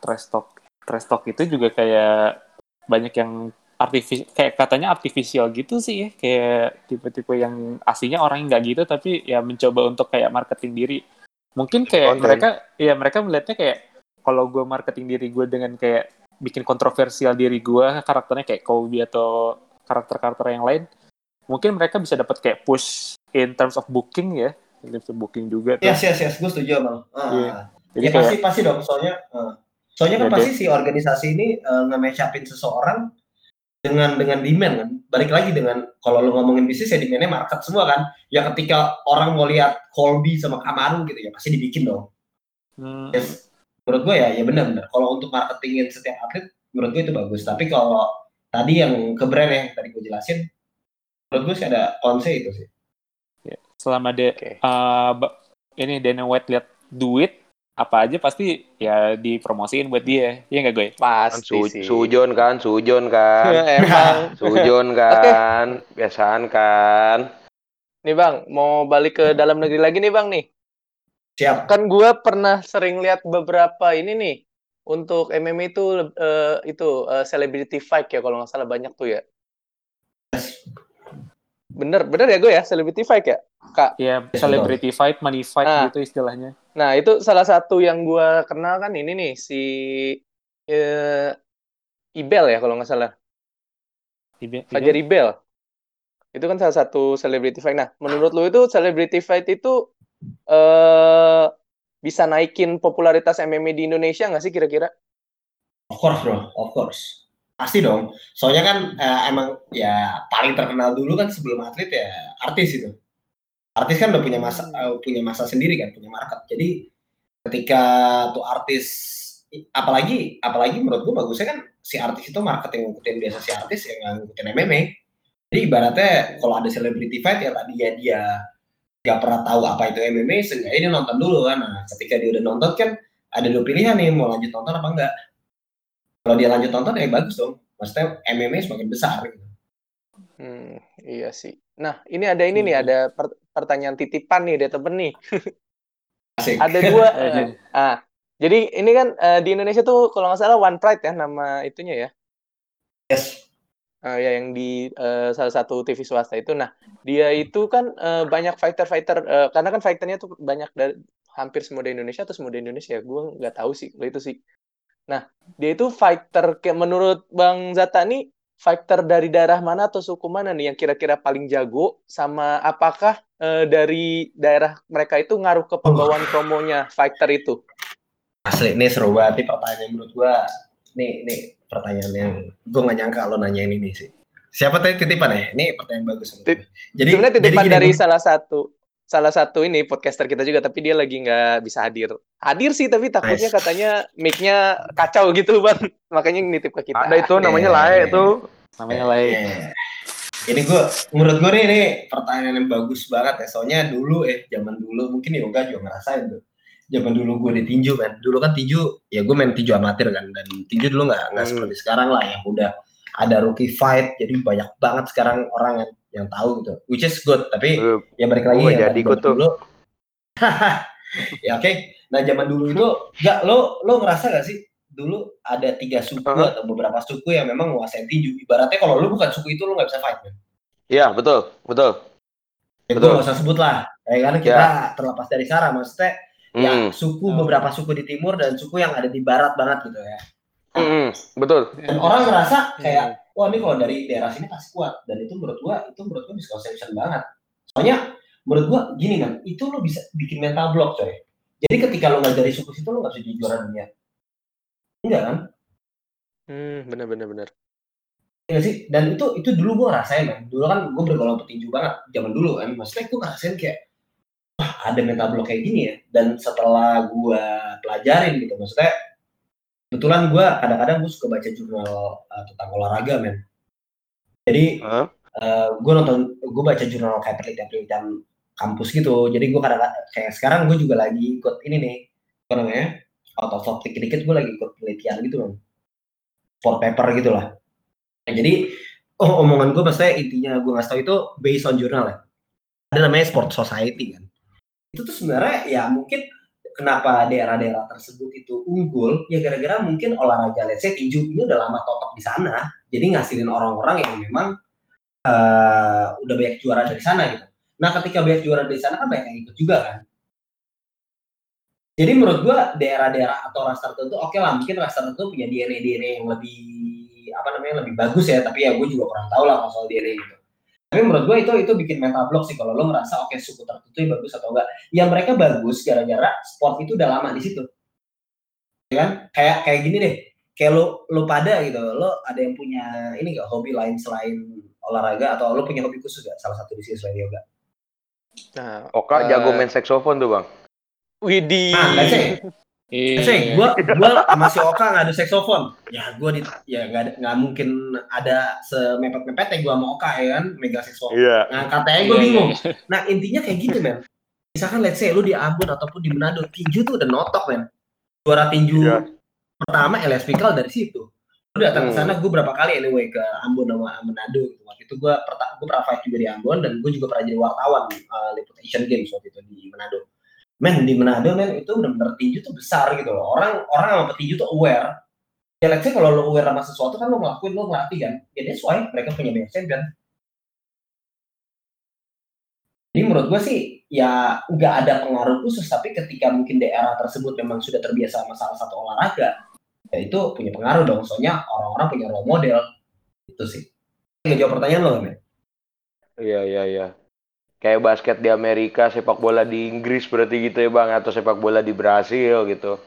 trash talk trash talk itu juga kayak banyak yang artifis kayak katanya artifisial gitu sih ya kayak tipe-tipe yang aslinya orang nggak gitu tapi ya mencoba untuk kayak marketing diri mungkin kayak Content. mereka ya mereka melihatnya kayak kalau gue marketing diri gue dengan kayak bikin kontroversial diri gue karakternya kayak Kobe atau karakter-karakter yang lain mungkin mereka bisa dapat kayak push in terms of booking ya. Bisa booking juga iya yes yes yes. Gue setuju bang. Uh, yeah. Jadi ya kayak, pasti pasti dong. Soalnya uh, soalnya kan ya, pasti si organisasi ini uh, seseorang dengan dengan demand kan. Balik lagi dengan kalau lo ngomongin bisnis ya demandnya market semua kan. Ya ketika orang mau lihat Colby sama Kamaru gitu ya pasti dibikin dong. Hmm. yes. menurut gue ya ya benar-benar kalau untuk marketingin setiap atlet menurut gue itu bagus. Tapi kalau tadi yang ke brand yang tadi gue jelasin menurut gue sih ada konsep itu sih. Ya, selama de okay. uh, ini Dana White lihat duit apa aja pasti ya dipromosiin buat dia. Ya nggak gue pasti Su sih. Sujon kan sujon kan. Emang. Sujon kan okay. biasaan kan. Nih bang mau balik ke dalam negeri lagi nih bang nih. Siap. Kan gue pernah sering lihat beberapa ini nih untuk MMA itu uh, itu uh, celebrity fight ya kalau nggak salah banyak tuh ya bener bener ya gue ya celebrity fight ya kak ya celebrity fight money fight nah, gitu istilahnya Nah, itu salah satu yang gue kenal kan ini nih, si uh, Ibel ya kalau nggak salah. Ibel? Fajar Ibel. Itu kan salah satu celebrity fight. Nah, menurut lu itu celebrity fight itu uh, bisa naikin popularitas MMA di Indonesia nggak sih kira-kira? Of course bro, of course. Pasti dong. Soalnya kan uh, emang ya paling terkenal dulu kan sebelum atlet ya artis itu. Artis kan udah punya masa uh, punya masa sendiri kan punya market. Jadi ketika tuh artis apalagi apalagi menurut gue bagusnya kan si artis itu market yang ngikutin biasa si artis yang ngikutin MMA jadi ibaratnya kalau ada celebrity fight ya tadi ya dia nggak pernah tahu apa itu MMA sehingga ini nonton dulu kan. Nah ketika dia udah nonton kan ada dua pilihan nih mau lanjut nonton apa enggak kalau dia lanjut nonton ya bagus dong maksudnya MMA semakin besar gitu hmm iya sih nah ini ada ini hmm. nih ada pertanyaan titipan nih dari temen nih. Ada dua. uh, ah, jadi ini kan uh, di Indonesia tuh kalau nggak salah One Pride ya nama itunya ya. Yes. Uh, ya yang di uh, salah satu TV swasta itu. Nah dia itu kan uh, banyak fighter-fighter uh, karena kan fighternya tuh banyak dari hampir semua di Indonesia atau semua di Indonesia. Gue nggak tahu sih itu sih. Nah dia itu fighter kayak menurut Bang Zata nih fighter dari daerah mana atau suku mana nih yang kira-kira paling jago sama apakah uh, dari daerah mereka itu ngaruh ke pembawaan promonya fighter itu? Asli ini seru banget nih pertanyaan menurut gua. Nih nih pertanyaan yang gua nggak nyangka lo nanya ini sih. Siapa tadi titipan ya? Ini pertanyaan bagus. Jadi sebenarnya titipan jadi dari salah satu salah satu ini podcaster kita juga tapi dia lagi nggak bisa hadir. Hadir sih tapi takutnya nice. katanya mic-nya kacau gitu bang. Makanya nitip ke kita. Ada itu namanya yeah. lae itu. Namanya lae. Yeah. ini gue menurut gue nih ini pertanyaan yang bagus banget ya. Soalnya dulu eh zaman dulu mungkin yoga juga ngerasain tuh. Zaman dulu gue di tinju kan dulu kan tinju ya gue main tinju amatir kan. Dan tinju dulu nggak nggak hmm. seperti sekarang lah yang udah ada rookie fight. Jadi banyak banget sekarang orang yang yang tahu gitu. Which is good tapi uh, ya balik lagi ya jadi ikut tuh. dulu. Ya oke. Okay. nah zaman dulu itu ya lo lo ngerasa gak sih dulu ada tiga suku uh -huh. atau beberapa suku yang memang menguasai tinju? Ibaratnya kalau lo bukan suku itu lo nggak bisa fight kan iya betul betul. Ya, betul. nggak usah sebut lah. Ya karena kita yeah. terlepas dari sarah maksudnya ya, hmm. ya suku beberapa suku di timur dan suku yang ada di barat banget gitu ya. Hmm, betul. Dan orang ngerasa kayak wah ini kalau dari daerah sini pasti kuat. Dan itu menurut gua itu menurut gua misconception banget. Soalnya menurut gua gini kan itu lo bisa bikin mental block coy. Jadi ketika lo nggak dari suku situ lo nggak bisa jadi juara dunia. Enggak kan? Hmm benar benar benar ya sih? Dan itu itu dulu gua rasain kan dulu kan gua bergolong petinju banget zaman dulu kan. Maksudnya gua ngerasain kayak wah ada mental block kayak gini ya. Dan setelah gua pelajarin gitu maksudnya kebetulan gue kadang-kadang gue suka baca jurnal uh, tentang olahraga men. Jadi huh? uh, eh, gue nonton gue baca jurnal kayak penelitian-penelitian kampus gitu. Jadi gue kadang kayak sekarang gue juga lagi ikut ini nih apa namanya out of topic dikit gue lagi ikut penelitian gitu loh for paper gitu lah nah, jadi oh omongan gue maksudnya intinya gue ngasih tau itu based on jurnal ya. Ada namanya sport society kan. Itu tuh sebenarnya ya mungkin kenapa daerah-daerah tersebut itu unggul ya gara-gara mungkin olahraga let's say tinju ini udah lama totok di sana jadi ngasilin orang-orang yang memang uh, udah banyak juara dari sana gitu. Nah ketika banyak juara dari sana kan banyak yang ikut juga kan. Jadi menurut gua daerah-daerah atau ras tertentu oke okay lah mungkin ras tertentu punya DNA DNA yang lebih apa namanya lebih bagus ya tapi ya gue juga kurang tahu lah soal DNA gitu tapi menurut gue itu itu bikin mental block sih kalau lo ngerasa oke okay, suku tertentu yang bagus atau enggak. Yang mereka bagus gara-gara sport itu udah lama di situ. Ya kan? Kayak kayak gini deh. kayak lo lo pada gitu lo ada yang punya ini gak hobi lain selain olahraga atau lo punya hobi khusus gak salah satu di sini selain yoga nah Oka uh, jago main saksofon tuh bang Widih. Nah, let's say, gue gua sama si Oka ngadu saksofon. Ya gue di, ya nggak nggak mungkin ada semepet mepet ya gue sama Oka ya kan, mega saksofon. Yeah. Ngangkatnya gue yeah, bingung. Yeah, yeah. Nah intinya kayak gitu men. Misalkan let's say lu di Ambon ataupun di Manado, tinju tuh udah notok men. Juara tinju yeah pertama LS Pikal dari situ gue datang ke sana hmm. gue berapa kali anyway ke Ambon sama Manado gitu. waktu itu gue pernah gue pernah fight juga di Ambon dan gue juga pernah jadi wartawan uh, liput Asian Games waktu itu di Manado men di Manado men itu benar-benar tinju tuh besar gitu loh. Orang orang sama petinju tuh aware. Ya let's say kalau lo aware sama sesuatu kan lo ngelakuin lo ngelatih kan. Ya that's why mereka punya banyak champion jadi menurut gue sih ya nggak ada pengaruh khusus tapi ketika mungkin daerah tersebut memang sudah terbiasa sama salah satu olahraga ya itu punya pengaruh dong. Soalnya orang-orang punya role model. Itu sih. Nggak jawab pertanyaan lo kan iya iya iya kayak basket di Amerika sepak bola di Inggris berarti gitu ya bang atau sepak bola di Brasil gitu.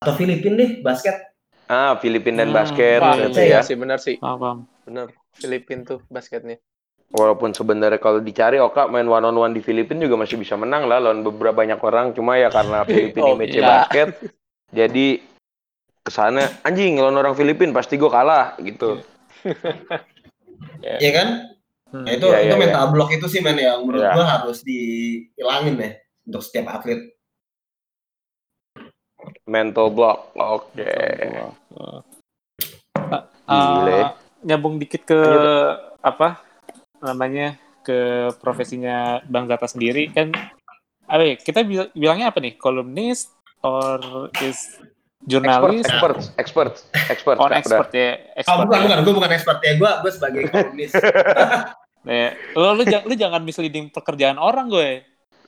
Atau Filipina deh basket. Ah Filipina dan hmm, basket gitu ya. sih benar sih. Paham benar. Filipina tuh basketnya. Walaupun sebenarnya kalau dicari Oka main one on one di Filipina juga masih bisa menang lah lawan beberapa banyak orang. Cuma ya karena Filipina oh, match iya. basket jadi ke sana anjing lawan orang Filipin pasti gue kalah gitu. Iya. Yeah. kan hmm. nah, itu yeah, itu yeah, mental yeah. block itu sih men yang menurut yeah. gue harus dihilangin deh untuk setiap atlet mental block oke okay. uh, nyambung dikit ke Lanjut. apa namanya ke profesinya Bang Zata sendiri kan apa ya, kita bilangnya apa nih kolumnis or is jurnalis expert expert expert oh expert ya expert oh, bukan ya. bukan gue bukan expert ya gue gue sebagai kolumnis ya lo lu, lu jangan misleading pekerjaan orang gue.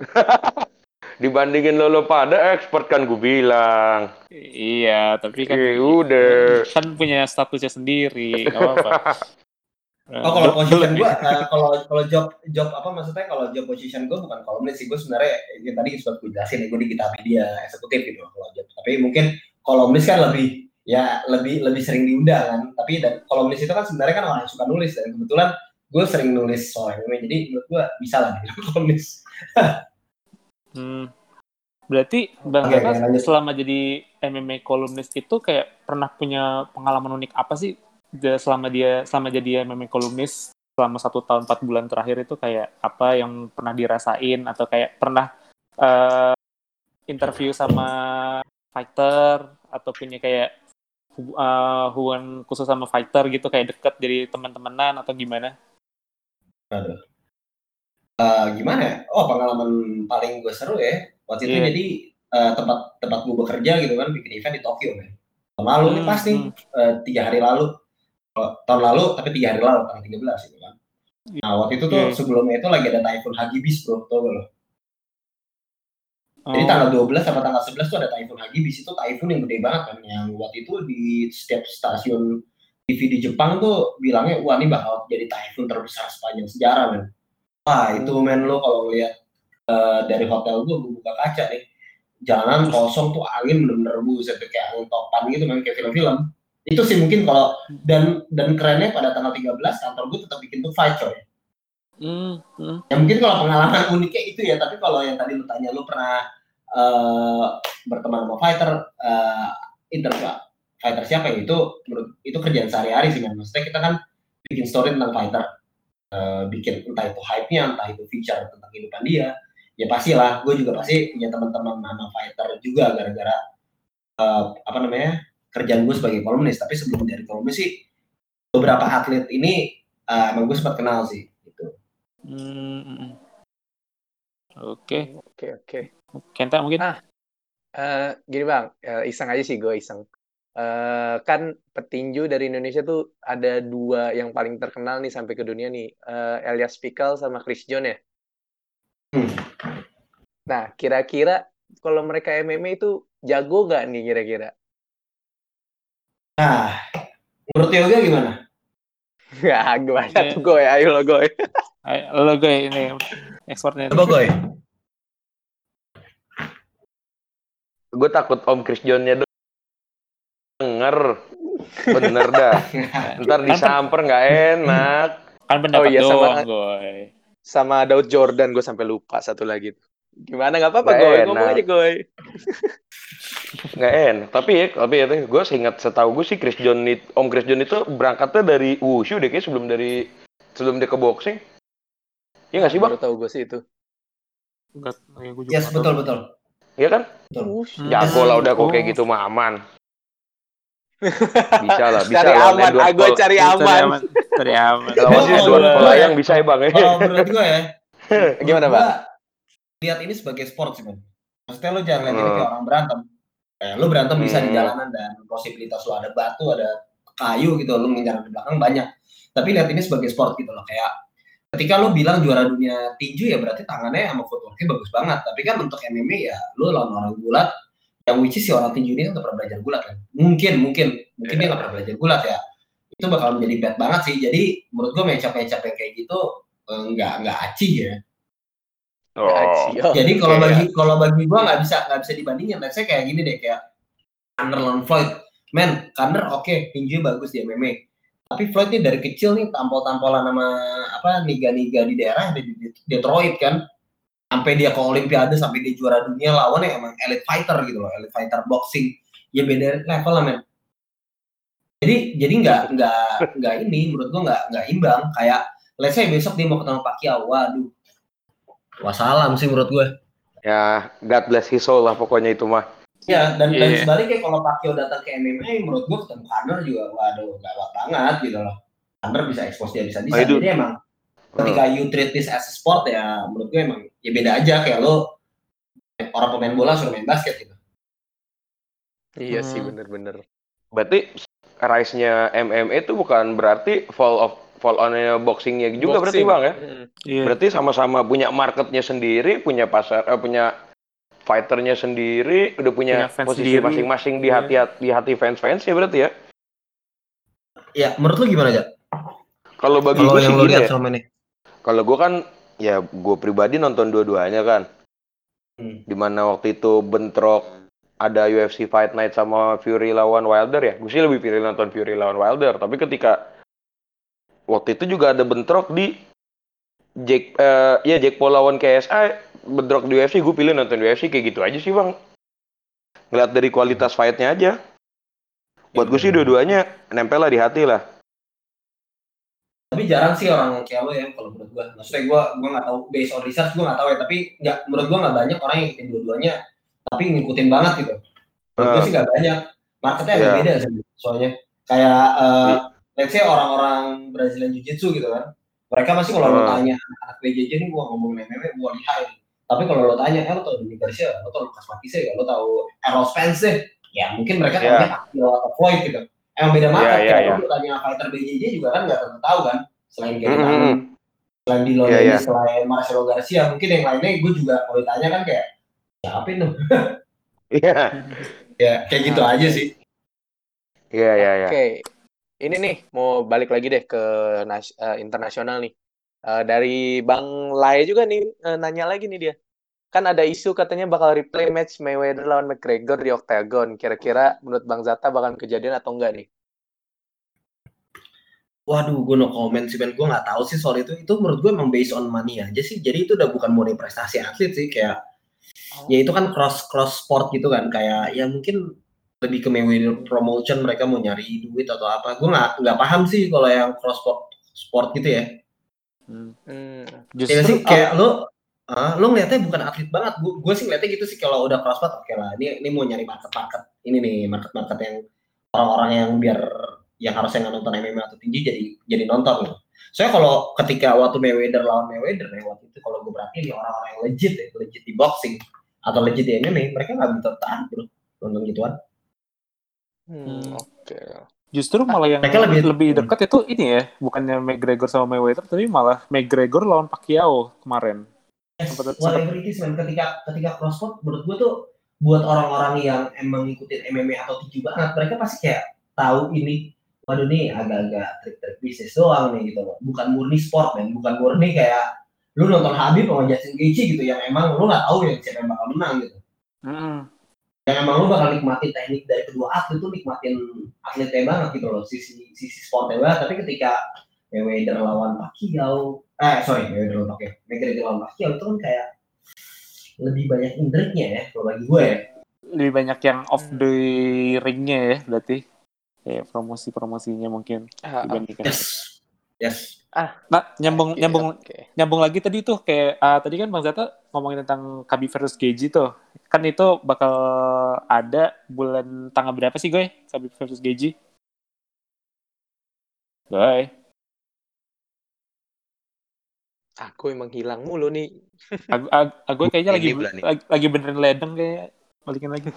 Dibandingin lo, lo pada expert kan gue bilang. Iya tapi kan e, udah. kan punya statusnya sendiri gak apa-apa. Oh kalau position gue, uh, kalau kalau job job apa maksudnya? Kalau job position gue bukan kolumnis sih gue sebenarnya yang tadi sempat gue jelasin ya gue di kita media eksekutif gitu kalau job. Tapi mungkin kolumnis kan lebih ya lebih lebih sering diundang kan. Tapi dan kolumnis itu kan sebenarnya kan orang yang suka nulis dan kebetulan gue sering nulis soal ini jadi menurut gue bisa lah gitu kolumnis hmm. berarti bang okay, okay, selama jadi MMA kolumnis itu kayak pernah punya pengalaman unik apa sih? Selama dia selama jadi MMA kolumnis selama satu tahun empat bulan terakhir itu kayak apa yang pernah dirasain? Atau kayak pernah uh, interview sama fighter? Atau punya kayak uh, hubungan khusus sama fighter gitu kayak deket jadi teman-temanan atau gimana? Aduh. Uh, gimana ya? Oh pengalaman paling gue seru ya waktu itu iya. jadi uh, tempat tempat gue bekerja gitu kan bikin event di Tokyo kan. Tahun lalu hmm, nih pasti hmm. uh, tiga hari lalu. Oh, tahun lalu tapi tiga hari lalu tanggal 13 gitu kan. Iya. Nah waktu itu tuh yeah. sebelumnya itu lagi ada Typhoon Hagibis bro, tau gak lo? Jadi tanggal 12 sama tanggal 11 tuh ada Typhoon Hagibis itu Typhoon yang gede banget kan yang waktu itu di setiap stasiun TV di Jepang tuh bilangnya wah ini bakal jadi Typhoon terbesar sepanjang sejarah men. Wah itu men lo kalau lihat uh, dari hotel gue buka kaca nih jalanan kosong tuh angin bener-bener buset kayak angin topan gitu men kayak film-film. Itu sih mungkin kalau dan dan kerennya pada tanggal 13 kantor gue tetap bikin tuh fight coy Hmm, hmm. Ya mungkin kalau pengalaman uniknya itu ya, tapi kalau yang tadi lu tanya lu pernah uh, berteman sama fighter uh, inter fighter siapa ya itu menurut itu kerjaan sehari-hari sih kan. Maksudnya kita kan bikin story tentang fighter, uh, bikin entah itu hype-nya, entah itu feature tentang kehidupan dia. Ya pastilah, gue juga pasti punya teman-teman nama fighter juga gara-gara uh, apa namanya kerjaan gue sebagai kolumnis. Tapi sebelum dari kolumnis sih beberapa atlet ini uh, emang gue sempat kenal sih Hmm. Oke. Oke, oke. Kenta mungkin? Ah, uh, gini bang, uh, iseng aja sih gue iseng. Uh, kan petinju dari Indonesia tuh ada dua yang paling terkenal nih sampai ke dunia nih, uh, Elias Pikal sama Chris John ya. Hmm. Nah, kira-kira kalau mereka MMA itu jago gak nih kira-kira? Nah, menurut Yoga gimana? Ya, gimana tuh gue, ayo lo gue. Ayo, lo gue ini ekspornya. Coba gue. Gue takut Om Chris John-nya denger. Bener dah. Ntar kan disamper nggak enak. Kan pendapat oh, iya, doang, sama, goy. Sama Daud Jordan gue sampai lupa satu lagi. Gimana nggak apa-apa, gue Ngomong aja, gue nggak enak. Tapi ya, tapi ya, gue seingat setahu gue sih Chris John itu, Om Chris John itu berangkatnya dari wushu deh, kayak sebelum dari sebelum dia ke boxing. Iya nggak sih bang? Baru tahu gue sih itu. Enggak, ya, gue yes, betul betul. Iya kan? Betul. Jago lah udah kok kayak gitu mah aman. Bisa lah, bisa cari lah. Aman, ah, gue cari aman. Cari aman. Kalau masih dua pola yang bisa ya bang. Kalau menurut gue ya. Gimana bang? Lihat ini sebagai sport sih bang. Maksudnya lo jangan lihat ini kayak hmm. orang berantem. Kayak lo berantem bisa di hmm. jalanan dan posibilitas lo ada batu, ada kayu gitu, lo menyerang di belakang banyak. Tapi lihat ini sebagai sport gitu loh. Kayak ketika lo bilang juara dunia tinju ya berarti tangannya sama footworknya bagus banget tapi kan untuk MMA ya lo lawan orang gulat yang which is si orang tinju ini kan gak pernah belajar gulat kan mungkin mungkin mungkin yeah. dia gak pernah belajar gulat ya itu bakal menjadi bad banget sih jadi menurut gue mecap-mecap yang kayak gitu eh, nggak nggak aci ya Oh. oh. Jadi kalau bagi kalau bagi gue nggak bisa nggak bisa dibandingin. Let's say kayak gini deh kayak Conor Floyd. Men, Conor oke, okay, tinju bagus di MMA tapi Floyd ini dari kecil nih tampol-tampolan sama apa niga-niga di daerah di Detroit kan sampai dia ke Olimpiade sampai dia juara dunia lawannya emang elite fighter gitu loh elite fighter boxing ya beda level lah men jadi jadi nggak nggak nggak ini menurut gua nggak nggak imbang kayak let's say besok dia mau ketemu Pacquiao waduh wassalam sih menurut gua ya God bless his soul lah pokoknya itu mah Ya, dan, yeah. dan sebaliknya kalau Pacquiao datang ke MMA, menurut gue ketemu Conor juga, waduh, gawat banget gitu loh. Conor bisa expose dia bisa-bisa. Oh, Jadi emang ketika you treat this as a sport ya, menurut gue emang ya beda aja kayak lo orang pemain bola suruh main basket gitu. Iya hmm. sih, bener-bener. Berarti rise-nya MMA itu bukan berarti fall of fall on boxingnya juga Boxing. berarti bang ya? Mm. Yeah. Berarti sama-sama punya marketnya sendiri, punya pasar, eh, punya fighternya sendiri udah punya, punya posisi masing-masing di hati yeah. di hati fans-fans ya berarti ya? Ya, menurut lu gimana aja? Kalau bagi gue sih gini ya. Kalau gue kan ya gue pribadi nonton dua-duanya kan. Hmm. Di mana waktu itu bentrok ada UFC Fight Night sama Fury lawan Wilder ya. Gue sih lebih pilih nonton Fury lawan Wilder. Tapi ketika waktu itu juga ada bentrok di Jack uh, ya Jack Paul lawan KSI bentrok di UFC gue pilih nonton UFC kayak gitu aja sih bang ngeliat dari kualitas fightnya aja buat gue sih dua-duanya nempel lah di hati lah tapi jarang sih orang kayak lo ya kalau menurut gue maksudnya gue gue nggak tahu based on research gue nggak tahu ya tapi nggak menurut gue nggak banyak orang yang ngikutin dua-duanya tapi ngikutin banget gitu. Menurut uh, gue sih nggak banyak. Marketnya yeah. beda sih soalnya. Kayak uh, let's say orang-orang Brazilian Jiu Jitsu gitu kan mereka masih kalau uh. lo tanya anak BJJ nih gue ngomong MMA gue lihat tapi kalau lo tanya, eh lo tau Dominic Garcia, lo tau Lucas Matisse ya, lo tau Errol Spence ya? Mungkin mereka yeah. tahunya Pacquiao atau Floyd gitu. Emang beda market, yeah, yeah, yeah. lo tanya fighter BJJ juga kan nggak tentu tahu kan, selain kayak mm -hmm. selain di yeah, yeah. selain Marcelo Garcia, mungkin yang lainnya gue juga kalau ditanya kan kayak, siapa itu? Iya. ya, kayak gitu nah. aja sih. Iya, iya, iya. Oke. Ini nih, mau balik lagi deh ke uh, internasional nih. Uh, dari Bang Lai juga nih uh, nanya lagi nih dia. Kan ada isu katanya bakal replay match Mayweather lawan McGregor di Octagon. Kira-kira menurut Bang Zata bakal kejadian atau enggak nih? Waduh, gue no comment sih, Ben. Gue nggak tahu sih soal itu. Itu menurut gue emang based on money aja sih. Jadi itu udah bukan murni prestasi atlet sih. Kayak, oh. ya itu kan cross cross sport gitu kan. Kayak, ya mungkin lebih ke Mayweather promotion mereka mau nyari duit atau apa. Gue nggak nggak paham sih kalau yang cross sport sport gitu ya. Hmm. Justru ya sih kayak lo uh, lo ngeliatnya bukan atlet banget. Gue sih ngeliatnya gitu sih kalau udah crossfit oke okay lah. Ini ini mau nyari market market ini nih market market yang orang-orang yang biar yang harusnya nggak nonton MMA atau tinggi jadi jadi nonton gitu. Soalnya kalau ketika waktu Mayweather lawan Mayweather ya waktu itu kalau gue berarti orang-orang yang legit ya, legit di boxing atau legit di MMA, mereka nggak bisa tahan bro nonton gituan. Hmm, oke. Okay. Justru malah yang Mereka lebih lebih dekat itu ini ya, bukannya McGregor sama Mayweather, tapi malah McGregor lawan Pacquiao kemarin. Whatever it is, man. Ketika ketika crossfit, menurut gue tuh buat orang-orang yang emang ngikutin MMA atau tinju banget, mereka pasti kayak tahu ini, waduh nih agak-agak trik-trik bisnis doang nih gitu loh. Bukan murni sport, man. Bukan murni kayak lu nonton Habib sama Justin Gaethje gitu yang emang lu nggak tahu ya siapa yang bakal menang gitu. Mm. yang emang lu bakal nikmatin teknik dari kedua atlet tuh nikmatin atletnya banget gitu loh sisi sisi sportnya banget tapi ketika Mayweather lawan Pacquiao. Eh sorry Mayweather lawan Pacquiao. Mayweather lawan Pacquiao itu kan kayak lebih banyak intriknya ya kalau bagi gue ya. Lebih banyak yang off the ringnya ya berarti. Kayak promosi promosinya mungkin ah, dibandingkan. Yes. Yes. Ah. Nah nyambung okay, nyambung okay. nyambung lagi tadi tuh kayak uh, tadi kan bang Zata ngomongin tentang Khabib versus Geji tuh. Kan itu bakal ada bulan tanggal berapa sih gue Khabib versus Geji Gue Aku emang hilang mulu nih. Aku, aku kayaknya lagi, lagi lagi beneran ledeng kayak balikin lagi.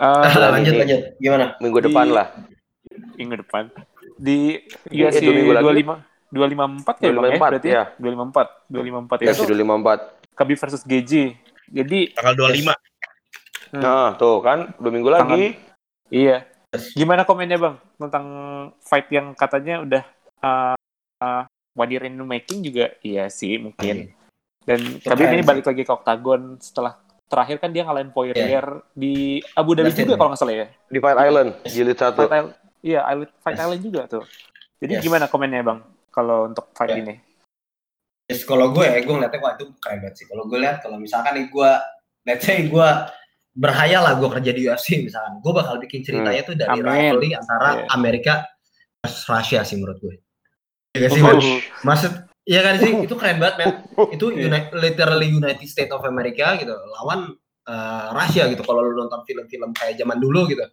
Uh, lanjut ini. lanjut. Gimana? Minggu depan di, lah. Minggu depan. Di UFC dua lima dua lima empat ya bang ya berarti ya dua lima empat dua lima empat ya dua lima empat. Kabi versus GJ. Jadi tanggal dua lima. Hmm. Nah tuh kan dua minggu lagi. Tangan, iya. Gimana komennya bang tentang fight yang katanya udah uh, uh, one year in making juga iya sih mungkin. Dan Kabi ini balik lagi ke Octagon setelah terakhir kan dia ngalahin Poirier yeah. di Abu Dhabi juga kalau nggak salah ya. Di Fight Island, jilid satu. Fight Island, iya, Fight yes. Island juga tuh. Jadi yes. gimana komennya bang kalau untuk fight yeah. ini? Yes, kalau gue ya, gue ngeliatnya wah itu keren banget sih. Kalau gue lihat, kalau misalkan nih gue, let's say gue berhayal lah gue kerja di UFC misalkan, gue bakal bikin ceritanya hmm. tuh dari rivalry antara yeah. Amerika versus Rusia sih menurut gue. Ya sih, oh. Maksud Iya kan sih, itu keren banget men. Itu iya. United, literally United States of America gitu, lawan uh, Rusia gitu. Kalau lu nonton film-film kayak zaman dulu gitu,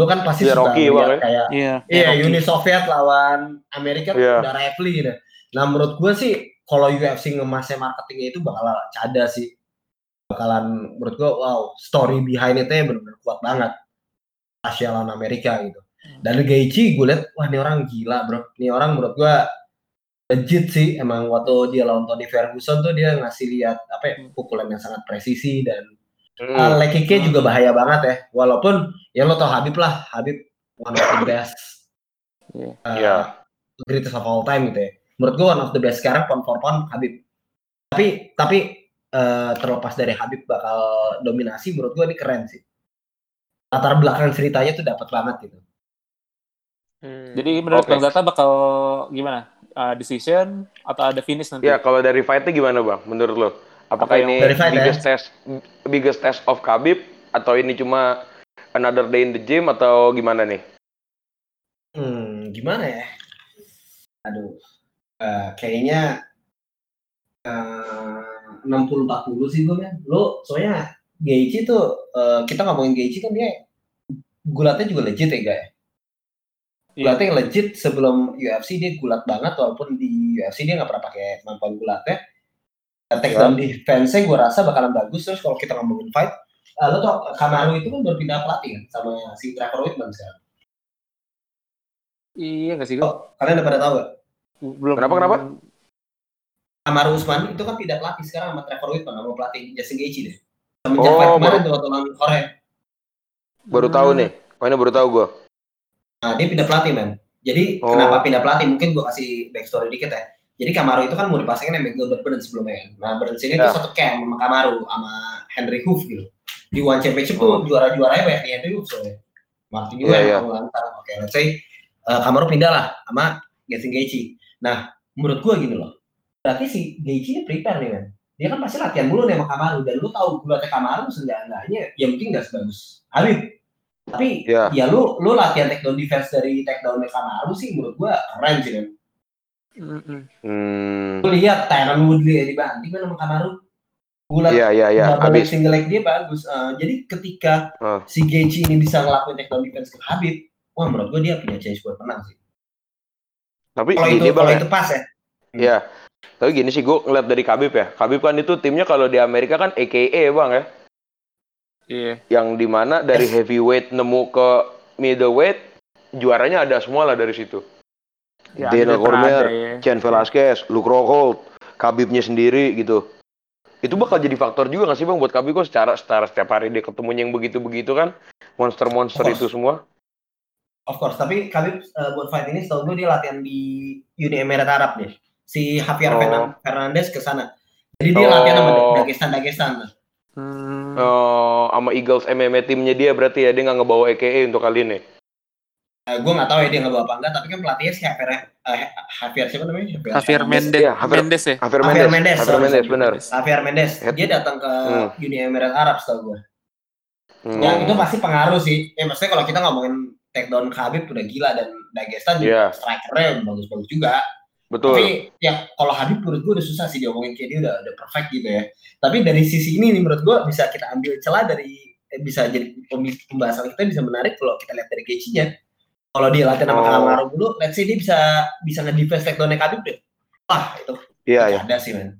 lu kan pasti yeah, suka lihat kayak iya yeah, yeah, Uni Soviet lawan Amerika yeah. udah rivalry gitu. Nah menurut gue sih, kalau UFC ngemasnya marketingnya itu bakal cada sih. Bakalan menurut gue, wow, story behind itu ya benar-benar kuat banget. Rusia lawan Amerika gitu. Dan Gaethje gue liat, wah ini orang gila bro. Ini orang menurut gue legit sih emang waktu dia lawan Tony Ferguson tuh dia ngasih lihat apa ya, pukulan yang sangat presisi dan hmm. uh, leg kicknya hmm. juga bahaya banget ya walaupun ya lo tau Habib lah Habib one of the best uh, yeah. greatest of all time gitu ya menurut gue one of the best sekarang pound for pound Habib tapi tapi uh, terlepas dari Habib bakal dominasi menurut gue ini keren sih latar belakang ceritanya tuh dapat banget gitu hmm. jadi menurut okay. Bang Zata bakal gimana uh, decision atau ada finish nanti? Ya, kalau dari fightnya gimana bang? Menurut lo, apakah Apa ini fight, biggest ya? test biggest test of Khabib atau ini cuma another day in the gym atau gimana nih? Hmm, gimana ya? Aduh, uh, kayaknya uh, 60-40 sih gue kan. Lo soalnya Geichi tuh uh, kita ngomongin Geichi kan dia gulatnya juga legit ya guys gulatnya yang legit sebelum UFC dia gulat banget walaupun di UFC dia nggak pernah pakai kemampuan gulatnya takedown yeah. defense-nya gue rasa bakalan bagus terus kalau kita ngomongin fight uh, lo tau Kamaru itu kan berpindah pelatih kan sama si Trevor Whitman sekarang? Iya nggak sih oh, kalian udah pada tahu gak? belum. Kenapa kenapa? Kamaru Usman itu kan pindah pelatih sekarang sama Trevor Whitman sama pelatih Justin Gaethje deh. Semenjak oh, fight kemarin tuh waktu lawan Korea baru tahu nih. Pokoknya baru tahu gue Nah, dia pindah pelatih, man. Jadi oh. kenapa pindah pelatih? Mungkin gue kasih backstory dikit ya. Jadi Kamaru itu kan mau dipasangin sama Gilbert Burns sebelumnya. Nah, Burns ini yeah. tuh satu camp sama Kamaru sama Henry Hoof gitu. Di One Championship oh. tuh juara-juaranya banyak di Henry Hoof soalnya. Martin juga yeah, yang yeah. Oke, let's say uh, Kamaru pindah lah sama Getting Gaethje. Nah, menurut gue gini loh. Berarti si Gaethje ini prepare nih, man. Dia kan pasti latihan dulu nih sama Kamaru. Dan lu tahu gue Kamaru seenggak-enggaknya ya mungkin gak sebagus Habib tapi yeah. ya lu lu latihan takedown defense dari takedown Kamaru sih menurut gua keren sih kan. Mm-hmm. Hmm. Lu lihat Tyron Woodley ya dibanting kan sama Kamaru. Iya iya iya. Abis single leg dia bagus. Uh, jadi ketika uh. si Gaethje ini bisa ngelakuin takedown defense ke Habib, wah menurut gua dia punya chance buat menang sih. Tapi kalau itu kalau ya. itu pas ya. Iya. Tapi gini sih, gue ngeliat dari Khabib ya. Khabib kan itu timnya kalau di Amerika kan AKA bang ya. Iya. Yang di mana dari heavyweight nemu ke middleweight juaranya ada semua lah dari situ. Ya, Daniel Cormier, ya. Chen Velasquez, Luke Rockhold, Khabibnya sendiri gitu. Itu bakal jadi faktor juga gak sih bang buat Khabib kok secara secara setiap hari dia ketemu yang begitu-begitu kan monster-monster itu semua. Of course, tapi Khabib uh, buat fight ini setahu gue dia latihan di Uni Emirat Arab nih. Si Javier oh. Fernandez ke sana. Jadi dia oh. latihan sama Dagestan Dagestan. Hmm. Oh, sama Eagles MMA timnya dia berarti ya dia nggak ngebawa EKE untuk kali ini. Uh, eh, gue nggak tahu ya dia ngebawa apa enggak, tapi kan pelatihnya si Javier, uh, Javier siapa namanya? Javier, Javier Mendes. Ya, Javier Mendes ya. Javier Mendes. Javier Mendes, Javier Mendes, benar. Javier Mendes. Dia datang ke hmm. Uni Emirat Arab setahu gue. Hmm. Ya, itu pasti pengaruh sih. Ya maksudnya kalau kita ngomongin takedown Khabib udah gila dan Dagestan juga yeah. strikernya bagus-bagus juga. Betul. Tapi ya kalau Habib menurut gue udah susah sih diomongin kayak dia udah udah perfect gitu ya. Tapi dari sisi ini nih menurut gue bisa kita ambil celah dari eh, bisa jadi pembahasan kita bisa menarik kalau kita lihat dari gajinya. Kalau dia latihan sama oh. Kamaru dulu, let's say dia bisa bisa nge-defense takedown Habib deh. Wah itu. Iya iya. Ada sih men.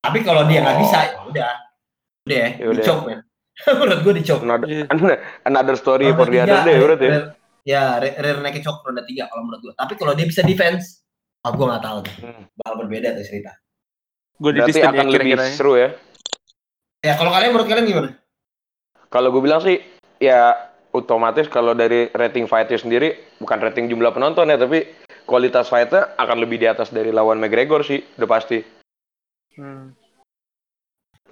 Tapi kalau dia nggak oh. bisa, ya udah. Udah ya, ya udah. dicok men. menurut gue dicok. Another, another story for the other day, berarti ya. Ya, rare naik cok ronde tiga kalau menurut gue. Tapi kalau dia bisa defense, oh, gue nggak tahu tuh. Hmm. Bakal berbeda tuh cerita. Gue Berarti akan ya, lebih kira-kira. seru ya. Ya, kalau kalian menurut kalian gimana? Kalau gue bilang sih, ya otomatis kalau dari rating fightnya sendiri, bukan rating jumlah penonton ya, tapi kualitas fightnya akan lebih di atas dari lawan McGregor sih, udah pasti. Hmm.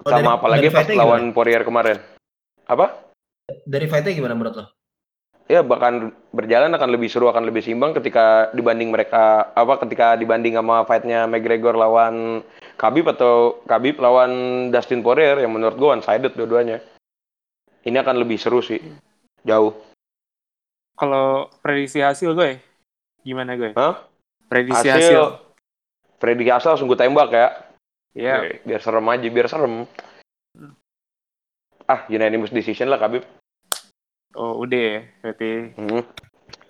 Sama dari, apalagi dari pas lawan Poirier kemarin. Apa? Dari fightnya gimana menurut lo? Ya bahkan berjalan akan lebih seru akan lebih seimbang ketika dibanding mereka apa ketika dibanding sama fightnya McGregor lawan Khabib atau Khabib lawan Dustin Poirier yang menurut gue one sided dua-duanya. Ini akan lebih seru sih. Jauh. Kalau prediksi hasil gue gimana gue Hah? prediksi hasil, hasil. Prediksi hasil langsung gue tembak ya. Iya. Yeah. biar serem aja biar serem. Ah unanimous decision lah Khabib Oh, udah ya, berarti. Hmm.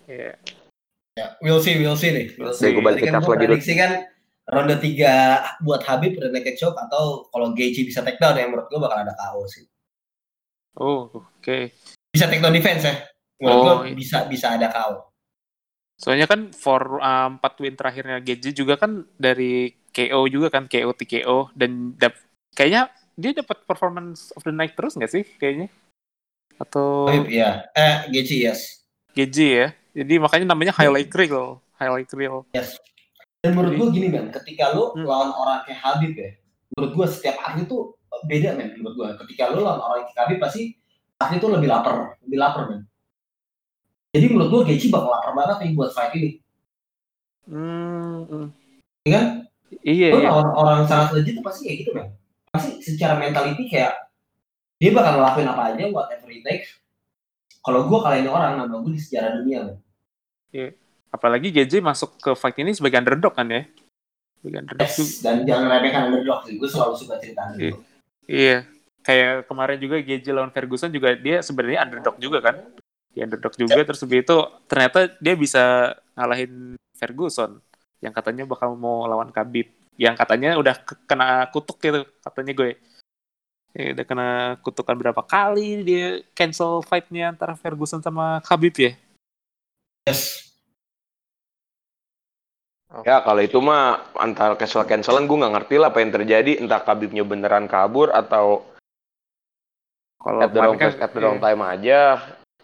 Ya. Ya, we'll see, we'll see nih. We'll see. Gue balik kan lagi prediksi kan ronde 3 buat Habib udah naked choke atau kalau Gaethje bisa take down ya menurut gue bakal ada KO sih. Oh, oke. Okay. Bisa take down defense ya. Menurut oh, gue bisa bisa ada KO. Soalnya kan for um, 4 win terakhirnya Gaethje juga kan dari KO juga kan KO TKO dan dap kayaknya dia dapat performance of the night terus nggak sih kayaknya? Atau oh, iya. Eh GG yes. GG ya. Jadi makanya namanya highlight reel highlight reel. Yes. Dan menurut gue gini kan ketika lo hmm. lawan orang kayak Habib ya menurut gue setiap atlet tuh beda men menurut gue ketika lo lawan orang kayak Habib pasti atlet tuh lebih lapar. Lebih lapar men jadi menurut gue Geci bakal lapar banget nih buat fight ini. Hmm. iya kan? Iya, lo iya. lawan orang sangat legit tuh pasti kayak gitu men pasti secara mentality kayak dia bakal ngelakuin apa aja whatever it takes kalau gue kalian orang nama gue di sejarah dunia kan apalagi GJ masuk ke fight ini sebagai underdog kan ya? Sebagai underdog yes, dan jangan remehkan underdog sih. Gue selalu suka cerita iya. iya. Kayak kemarin juga GJ lawan Ferguson juga dia sebenarnya underdog juga kan? Dia underdog juga terus begitu ternyata dia bisa ngalahin Ferguson yang katanya bakal mau lawan Khabib. Yang katanya udah kena kutuk gitu katanya gue ya udah kena kutukan berapa kali dia cancel fightnya antara Ferguson sama Khabib ya? Yes. Ya kalau itu mah antara cancel cancelan gue nggak ngerti lah apa yang terjadi. Entah Khabibnya beneran kabur atau kalau at the wrong kan, at the wrong iya. time aja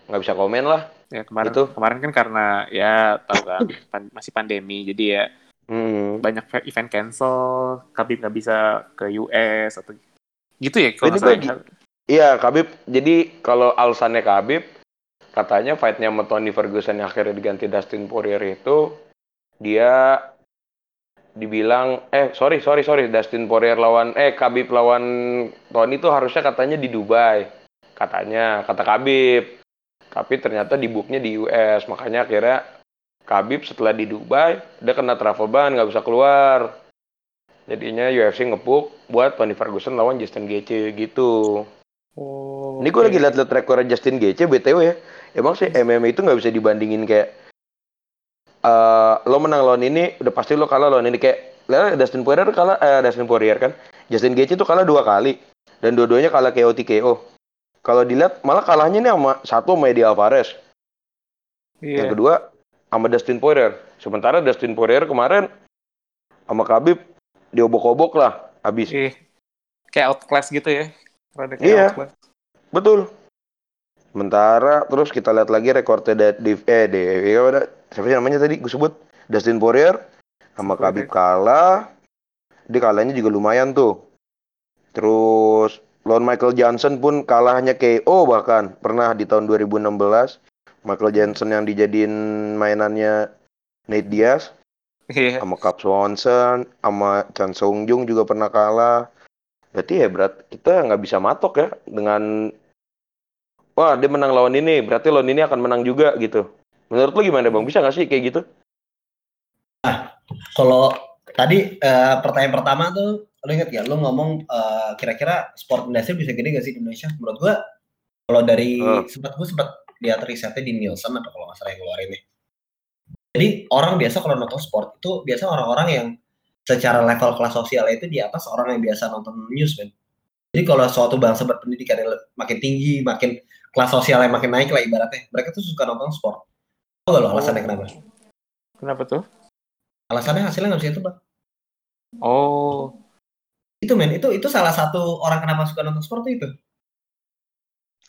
nggak bisa komen lah. Ya kemarin itu kemarin kan karena ya tahu kan pan, masih pandemi jadi ya hmm. banyak event cancel Khabib nggak bisa ke US atau Gitu ya kalau salah. Iya, Khabib. Jadi kalau alasannya Khabib katanya fightnya sama Tony Ferguson yang akhirnya diganti Dustin Poirier itu dia dibilang eh sorry sorry sorry Dustin Poirier lawan eh Khabib lawan Tony itu harusnya katanya di Dubai katanya kata Khabib tapi ternyata di booknya di US makanya akhirnya Khabib setelah di Dubai dia kena travel ban nggak bisa keluar jadinya UFC ngepuk buat Tony Ferguson lawan Justin Gaethje gitu. Oh. Ini gue okay. lagi liat-liat rekor Justin Gaethje BTW ya. Emang sih MMA itu nggak bisa dibandingin kayak uh, lo menang lawan ini udah pasti lo kalah lawan ini kayak Dustin Poirier kalah eh, Dustin Poirier kan. Justin Gaethje itu kalah dua kali dan dua-duanya kalah KO TKO. Kalau dilihat malah kalahnya nih sama satu sama Eddie Alvarez. Yeah. Yang kedua sama Dustin Poirier. Sementara Dustin Poirier kemarin sama Khabib diobok-obok lah habis. Iya. Kayak outclass gitu ya. Rada kayak iya. Outclass. Betul. Sementara terus kita lihat lagi rekornya di eh di ya, siapa sih namanya tadi gue sebut Dustin Poirier sama Khabib kalah. Dia kalahnya juga lumayan tuh. Terus lawan Michael Johnson pun kalahnya KO bahkan pernah di tahun 2016 Michael Johnson yang dijadiin mainannya Nate Diaz yeah. sama Cap Swanson sama Chan Sung Jung juga pernah kalah. Berarti ya berat kita nggak bisa matok ya dengan wah dia menang lawan ini berarti lawan ini akan menang juga gitu. Menurut lu gimana bang? Bisa nggak sih kayak gitu? Nah kalau tadi uh, pertanyaan pertama tuh lo inget ya lo ngomong uh, kira-kira sport industry bisa gede gak sih di Indonesia? Menurut gua kalau dari uh. sempat gua sempat lihat risetnya di Nielsen atau kalau nggak salah yang keluar ini jadi orang biasa kalau nonton sport itu biasa orang-orang yang secara level kelas sosial itu di atas orang yang biasa nonton news man. Jadi kalau suatu bangsa berpendidikan yang makin tinggi, makin kelas sosial yang makin naik lah ibaratnya, mereka tuh suka nonton sport. Tahu gak lo alasannya oh. kenapa? Kenapa tuh? Alasannya hasilnya nggak bisa itu bang. Oh. Itu men, itu itu salah satu orang kenapa suka nonton sport itu.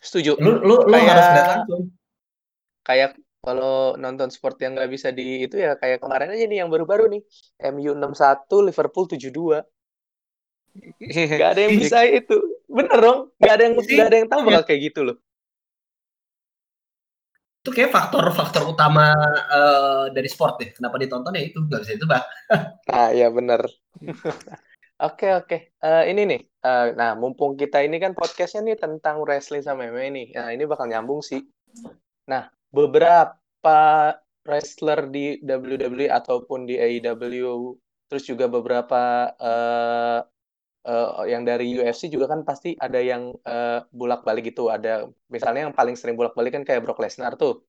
Setuju. Lu lu, lu kayak, harus lihat langsung. Kayak kalau nonton sport yang nggak bisa di itu ya kayak kemarin aja nih yang baru-baru nih. MU 61 Liverpool 72 Gak ada yang bisa itu. Bener dong. Gak ada yang gak ada yang tahu bakal kayak gitu loh. Itu kayak faktor-faktor utama uh, dari sport deh. Kenapa ditonton ya itu? Nggak bisa itu bang ah ya bener. Oke oke, uh, ini nih, uh, nah mumpung kita ini kan podcastnya nih tentang wrestling sama MMA nih, nah ini bakal nyambung sih. Nah beberapa wrestler di WWE ataupun di AEW, terus juga beberapa uh, uh, yang dari UFC juga kan pasti ada yang uh, bolak-balik gitu, ada misalnya yang paling sering bolak-balik kan kayak Brock Lesnar tuh.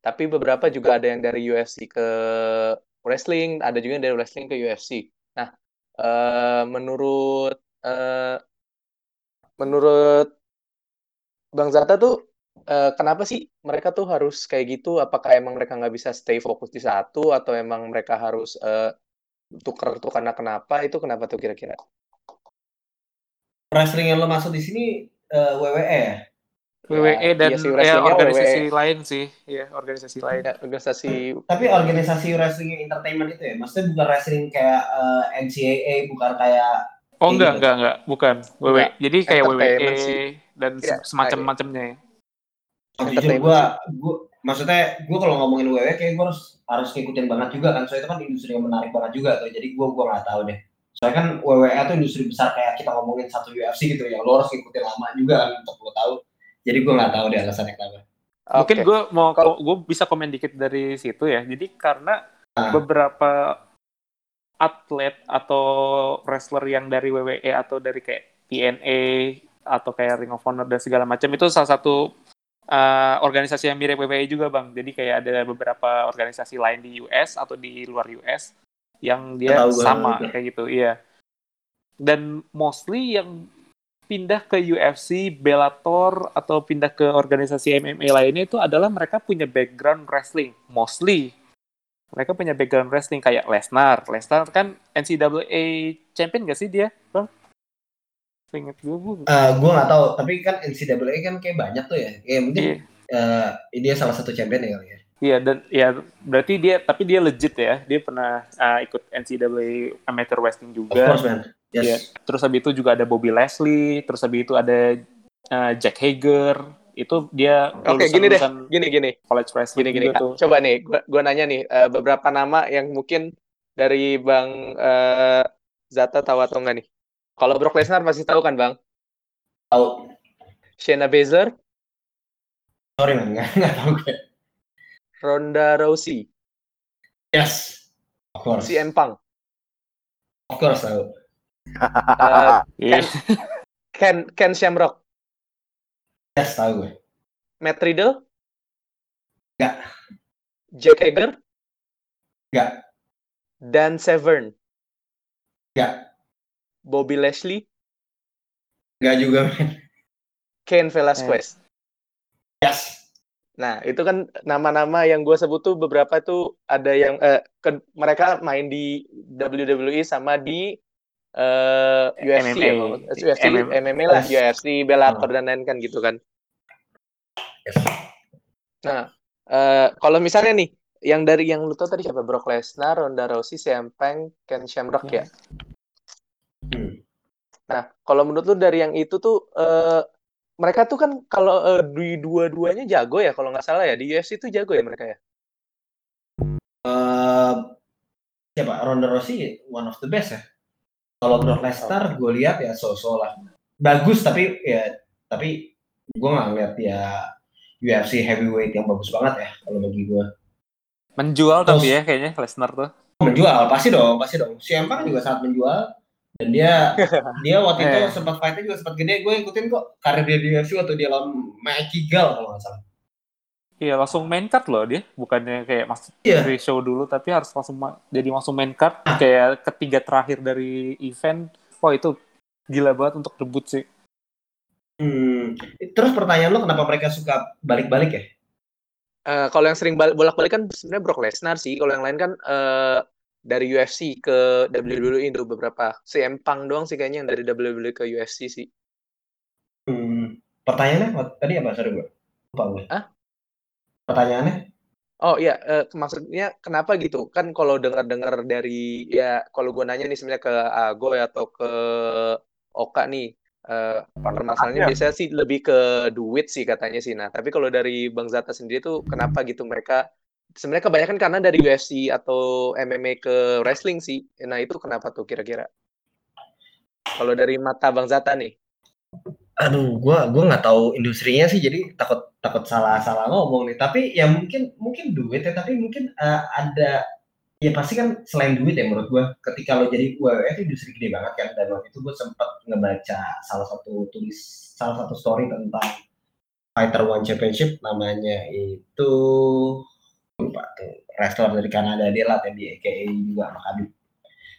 Tapi beberapa juga ada yang dari UFC ke wrestling, ada juga yang dari wrestling ke UFC. Nah, uh, menurut uh, menurut Bang Zata tuh uh, kenapa sih mereka tuh harus kayak gitu? Apakah emang mereka nggak bisa stay fokus di satu atau emang mereka harus uh, tuker tuh karena kenapa? Itu kenapa tuh kira-kira? Wrestling yang lo masuk di sini uh, WWE ya? WWE ya, dan iya ya, organisasi WWE. lain sih, ya organisasi lain. Ya, organisasi. Tapi organisasi wrestling entertainment itu ya, maksudnya bukan wrestling kayak uh, eh, NCAA, bukan kayak. Oh enggak, gitu. enggak, enggak, bukan WWE. Jadi kayak WWE sih. dan ya, semacam-macamnya ya. Jujur gue, gue, maksudnya gue kalau ngomongin WWE kayak gue harus harus ngikutin banget juga kan, soalnya itu kan industri yang menarik banget juga tuh. Jadi gue gue nggak tahu deh. Soalnya kan WWE itu industri besar kayak kita ngomongin satu UFC gitu ya, lo harus ngikutin lama juga kan untuk lo tahu jadi gue nggak tahu deh alasannya kenapa. Okay. Mungkin gue mau gue bisa komen dikit dari situ ya. Jadi karena ah. beberapa atlet atau wrestler yang dari WWE atau dari kayak TNA atau kayak Ring of Honor dan segala macam itu salah satu uh, organisasi yang mirip WWE juga bang. Jadi kayak ada beberapa organisasi lain di US atau di luar US yang dia sama kayak gitu, iya. Dan mostly yang pindah ke UFC, Bellator, atau pindah ke organisasi MMA lainnya itu adalah mereka punya background wrestling, mostly. Mereka punya background wrestling kayak Lesnar. Lesnar kan NCAA champion gak sih dia, bang? Ingat gue, bu. Uh, gue gak tahu, tapi kan NCAA kan kayak banyak tuh ya. Ya mungkin yeah. uh, dia salah satu champion ya kali ya. Iya dan ya berarti dia tapi dia legit ya. Dia pernah uh, ikut NCAA amateur wrestling juga. Of course man. Yes. Ya. Terus habis itu juga ada Bobby Leslie, terus habis itu ada uh, Jack Hager. Itu dia Oke, okay, gini deh. Gini gini. College wrestling gini, gini. Tuh. Coba nih gua gua nanya nih uh, beberapa nama yang mungkin dari Bang uh, Zata tahu atau enggak nih? Kalau Brock Lesnar pasti tahu kan, Bang? Tahu. Shayna Baszler? Sorry, man. Enggak tahu gue. Ronda Rousey? Yes. Of course. CM Punk? Of course, tahu. Uh, Ken, Ken, Ken Shamrock. Yes, tahu gue. Matt Riddle? Enggak. Jack Hager? Enggak. Dan Severn? Enggak. Bobby Leslie? Enggak juga, Ken Velasquez? Yes. Nah, itu kan nama-nama yang gue sebut tuh beberapa tuh ada yang eh, ke, mereka main di WWE sama di eh, UFC MMA. ya, UFC, MMA, MMA lah, UFC, Bellator oh. dan lain kan gitu kan. Nah, uh, kalau misalnya nih, yang dari yang lu tau tadi siapa? Brock Lesnar, Ronda Rousey, CM Punk, Ken Shamrock ya. Hmm. Nah, kalau menurut lu dari yang itu tuh uh, mereka tuh kan kalau uh, di dua-duanya jago ya kalau nggak salah ya di UFC itu jago ya mereka ya. Uh, siapa Ronda Rousey one of the best ya. Kalau Brock Lesnar gue lihat ya so-so lah. Bagus tapi ya tapi gue nggak ngeliat ya UFC heavyweight yang bagus banget ya kalau bagi gue. Menjual Terus, tapi ya kayaknya Lesnar tuh. Menjual pasti dong, pasti dong. Si Empang juga sangat menjual dan dia dia waktu itu eh. sempat fightnya juga sempat gede gue ikutin kok karir dia di UFC waktu dia lawan Mikey Gall kalau nggak salah Iya langsung main card loh dia, bukannya kayak masuk yeah. dari show dulu, tapi harus langsung jadi langsung main card kayak ketiga terakhir dari event. Wah itu gila banget untuk debut sih. Hmm. Terus pertanyaan lo kenapa mereka suka balik-balik ya? Uh, kalau yang sering bolak-balik kan sebenarnya Brock Lesnar sih. Kalau yang lain kan uh, dari UFC ke WWE itu beberapa. Si Empang doang sih kayaknya yang dari WWE ke UFC sih. Hmm. Pertanyaannya tadi apa? Sorry gue. Lupa gue. Hah? Pertanyaannya? Oh iya, uh, maksudnya kenapa gitu? Kan kalau dengar-dengar dari ya kalau gue nanya nih sebenarnya ke Ago ya atau ke Oka nih, uh, permasalahannya biasanya sih lebih ke duit sih katanya sih. Nah, tapi kalau dari Bang Zata sendiri tuh kenapa gitu mereka sebenarnya kebanyakan karena dari UFC atau MMA ke wrestling sih. Nah, itu kenapa tuh kira-kira? Kalau dari mata Bang Zata nih aduh gue gue nggak tahu industrinya sih jadi takut takut salah salah ngomong nih tapi ya mungkin mungkin duit ya tapi mungkin uh, ada ya pasti kan selain duit ya menurut gue ketika lo jadi itu industri gede banget kan dan waktu itu gue sempat ngebaca salah satu tulis salah satu story tentang Fighter One Championship namanya itu lupa tuh wrestler dari Kanada dia lah di AKA juga sama Khabib.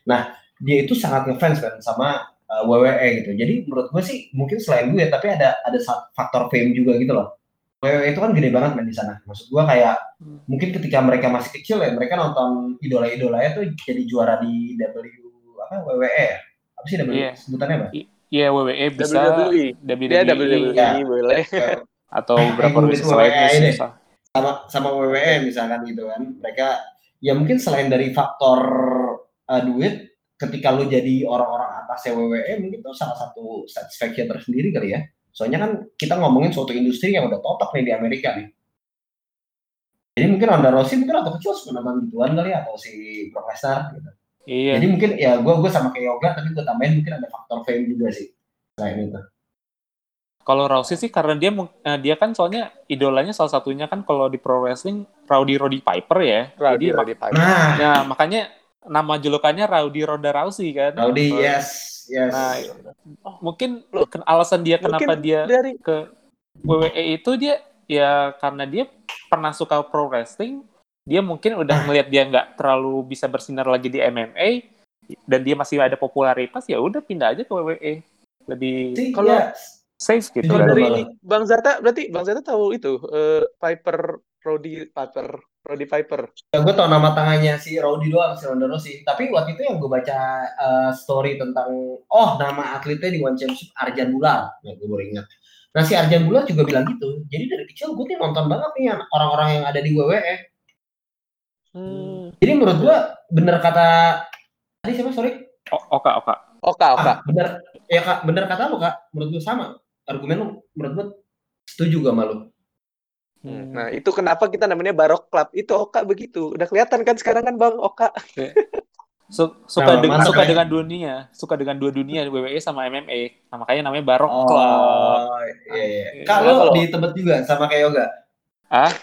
Nah dia itu sangat ngefans kan sama uh, eh, WWE gitu. Jadi menurut gue sih mungkin selain gue tapi ada ada faktor fame juga gitu loh. WWE itu kan gede banget main di sana. Maksud gue kayak hmm. mungkin ketika mereka masih kecil ya mereka nonton idola-idolanya tuh jadi juara di W apa WWE ya? Apa sih WWE yeah. sebutannya apa? Iya yeah, WWE bisa WWE. WWE, yeah, WWE ya. boleh. Atau beberapa organisasi lainnya sama sama WWE misalkan gitu kan. Mereka ya mungkin selain dari faktor uh, duit ketika lu jadi orang-orang atas WWE mungkin itu salah satu satisfaction tersendiri kali ya. Soalnya kan kita ngomongin suatu industri yang udah totok nih di Amerika nih. Jadi mungkin Ronda Rousey mungkin atau kecil nonton gituan kali ya, atau si Brock Lesnar gitu. Iya. Jadi mungkin ya gue gue sama kayak yoga tapi gue tambahin mungkin ada faktor fame juga sih selain itu. Kalau Rousey sih karena dia eh, dia kan soalnya idolanya salah satunya kan kalau di pro wrestling Rowdy Roddy Piper ya. Rowdy Roddy Piper. Nah, nah makanya nama julukannya Rowdy Ronda Rousey kan. Rowdy, oh. yes, yes. Nah, mungkin alasan dia kenapa mungkin dia dari... ke WWE itu dia ya karena dia pernah suka pro wrestling, dia mungkin udah melihat dia nggak terlalu bisa bersinar lagi di MMA dan dia masih ada popularitas ya udah pindah aja ke WWE. Lebih kalau. Safe gitu. Kalau dari ini Bang Zata berarti Bang Zata tahu itu uh, Piper Rowdy Piper Roddy Piper. Ya, gue tau nama tangannya si Rowdy doang, si Ronda Rousey. Tapi waktu itu yang gue baca uh, story tentang, oh nama atletnya di One Championship Arjan Bular. Ya, gue baru ingat. Nah si Arjan Bular juga bilang gitu. Jadi dari kecil gue tuh nonton banget nih orang-orang yang ada di WWE. Hmm. Jadi menurut gue bener kata tadi siapa sorry? O Oka Oka. Oka Oka. Ah, bener ya kak bener kata lo kak. Menurut gue sama argumen lo. Menurut gue setuju gak malu. Hmm. Nah, itu kenapa kita namanya Barok Club. Itu Oka begitu. Udah kelihatan kan sekarang kan Bang Oka. So, suka nah, dengan suka ya. dengan dunia, suka dengan dua dunia WWE sama MMA. Nah, makanya namanya Barok oh, Club. iya iya. Kalau di tempat juga sama kayak yoga. Ah?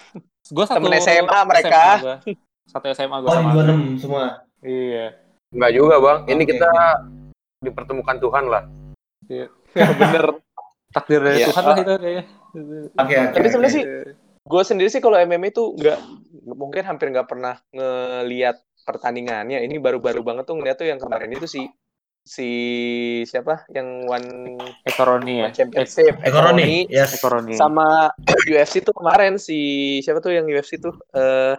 Gue satu Temen SMA mereka. SMA gua. Satu SMA gue oh, sama. Oh, 26 semua. Iya. Enggak juga, Bang. Ini okay. kita dipertemukan Tuhan lah. Iya. bener. Takdir dari yeah. Tuhan lah itu kayaknya. Oke, okay, okay, Tapi sebenarnya okay. sih gue sendiri sih kalau MMA itu nggak mungkin hampir nggak pernah ngelihat pertandingannya. Ini baru-baru banget tuh ngeliat tuh yang kemarin itu sih si siapa? Yang one Ekoroni ya? Championship. Ekoroni yes. Ekoroni. Sama UFC tuh kemarin si siapa tuh yang UFC tuh? Uh,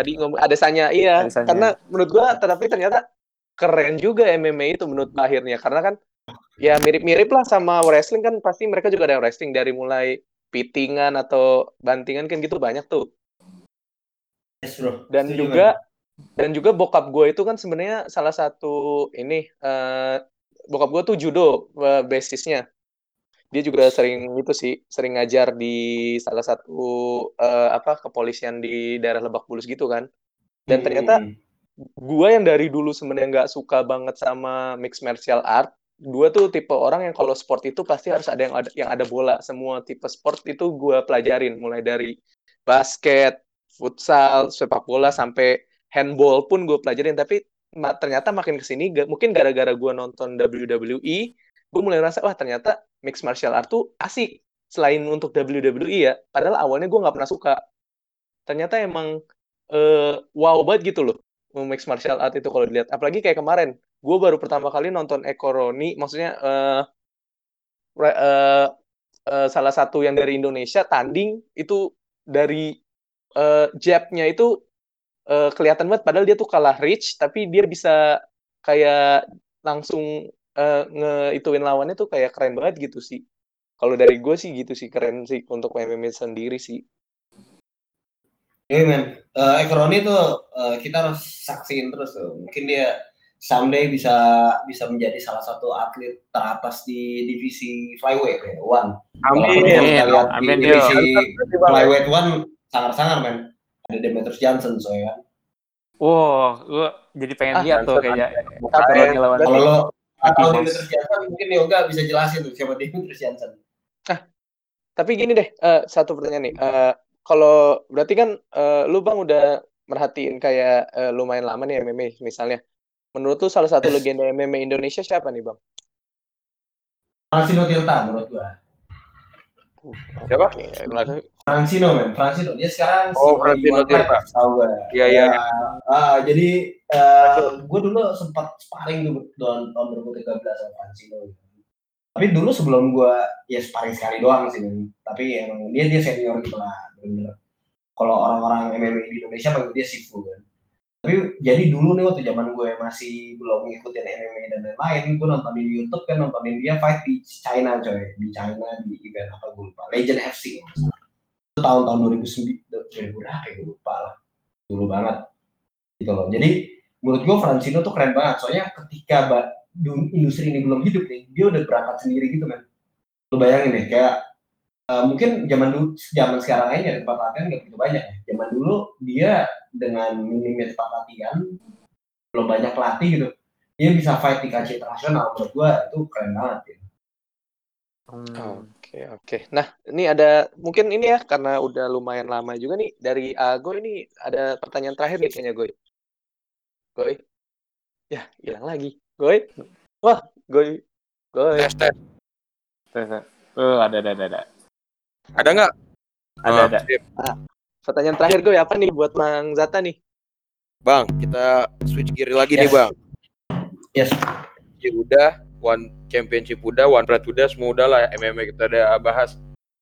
tadi ngomong ada sanya iya Adesanya. karena menurut gua tetapi ternyata keren juga MMA itu menurut akhirnya. Karena kan ya mirip-mirip lah sama wrestling kan pasti mereka juga ada wrestling dari mulai pitingan atau bantingan kan gitu banyak tuh. Yes, bro. Dan Setuju juga kan? dan juga bokap gue itu kan sebenarnya salah satu ini uh, bokap gue tuh judo uh, basisnya dia juga sering itu sih sering ngajar di salah satu uh, apa kepolisian di daerah Lebak Bulus gitu kan dan ternyata hmm. gue yang dari dulu sebenarnya nggak suka banget sama mixed martial art gue tuh tipe orang yang kalau sport itu pasti harus ada yang ada yang ada bola. Semua tipe sport itu gue pelajarin. Mulai dari basket futsal sepak bola sampai handball pun gue pelajarin. Tapi ternyata makin ke sini mungkin gara-gara gue nonton WWE gue mulai rasa wah ternyata mixed martial art tuh asik. Selain untuk WWE ya padahal awalnya gue nggak pernah suka. Ternyata emang uh, wow banget gitu loh mixed martial art itu kalau dilihat. Apalagi kayak kemarin gue baru pertama kali nonton Eko Roni maksudnya uh, uh, uh, salah satu yang dari Indonesia tanding itu dari uh, jabnya itu uh, kelihatan banget padahal dia tuh kalah rich tapi dia bisa kayak langsung uh, ngeituin lawannya tuh kayak keren banget gitu sih. Kalau dari gue sih gitu sih keren sih untuk MMA sendiri sih. Iya men, uh, Ekroni tuh uh, kita harus saksiin terus tuh. Mungkin dia someday bisa bisa menjadi salah satu atlet teratas di divisi flyweight ya, one. Amin. Kalau Amin. Di divisi flyweight one sangar-sangar men. Ada Demetrius Johnson soalnya kan. Wow, gue jadi pengen ah, lihat tuh kayaknya. Kalau lo atau Demetrius Jansen mungkin Yoga bisa jelasin tuh siapa Demetrius Jansen. Ah, tapi gini deh, uh, satu pertanyaan nih. Uh, kalau berarti kan uh, lu bang udah merhatiin kayak uh, lumayan lama nih MMA misalnya. Menurut lu salah satu legenda MMA Indonesia siapa nih bang? Francino Tirta menurut gua. Siapa? Francino men, Francino. Dia sekarang Oh, Francino Tirta. Tahu gue. Iya, iya. Ah, jadi uh, gue dulu sempat sparring dulu tahun tahun 2013 sama Francino. Tapi dulu sebelum gue ya sparring sekali doang sih, men. Tapi emang dia dia senior gitu lah, bener. Kalau orang-orang MMA di Indonesia panggil dia Sifu kan tapi jadi dulu nih waktu zaman gue masih belum ngikutin MMA dan lain-lain gue nontonin YouTube kan nontonin dia fight di China coy. Di China di event apa gue lupa. Legend FC itu tahun-tahun 2009 2000 berapa ya? Gue lupa lah. Dulu banget. Gitu loh. Jadi menurut gue Francino tuh keren banget. Soalnya ketika industri ini belum hidup nih dia udah berangkat sendiri gitu kan lu bayangin deh kayak Uh, mungkin zaman dulu zaman sekarang aja tempat latihan nggak begitu banyak ya. Zaman dulu dia dengan minimnya tempat latihan belum banyak pelatih gitu. Dia bisa fight di kancah internasional menurut gua itu keren banget ya. Oke oke. Nah ini ada mungkin ini ya karena udah lumayan lama juga nih dari Ago ini ada pertanyaan terakhir nih kayaknya Goy. Goy. Ya hilang lagi. Goy. Wah Goy. Goy. Tes tes. Tes. Oh ada ada ada. Ada nggak? Ada, oh, ada. Ah, pertanyaan terakhir gue apa nih buat Mang Zata nih? Bang, kita switch gear lagi yes. nih, Bang. Yes. Ya udah, One Championship udah, One Pride udah, semua udah lah MMA kita ada bahas.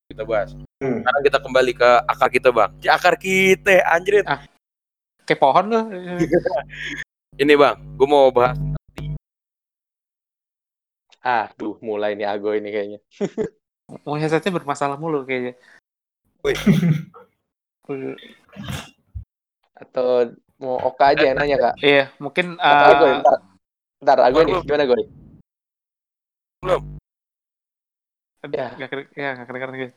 Kita bahas. Hmm. Sekarang kita kembali ke akar kita, Bang. Di akar kita, anjir. Ah, kayak pohon loh. Ini, Bang, gue mau bahas Aduh, mulai nih Ago ini kayaknya. Mau headsetnya bermasalah mulu kayaknya. Atau mau Oka aja yang nanya kak? Iya, mungkin. Uh... Gue, bentar, bentar, aku nih, gimana gue? Belum. Ya, gak keren, ya gak keren keren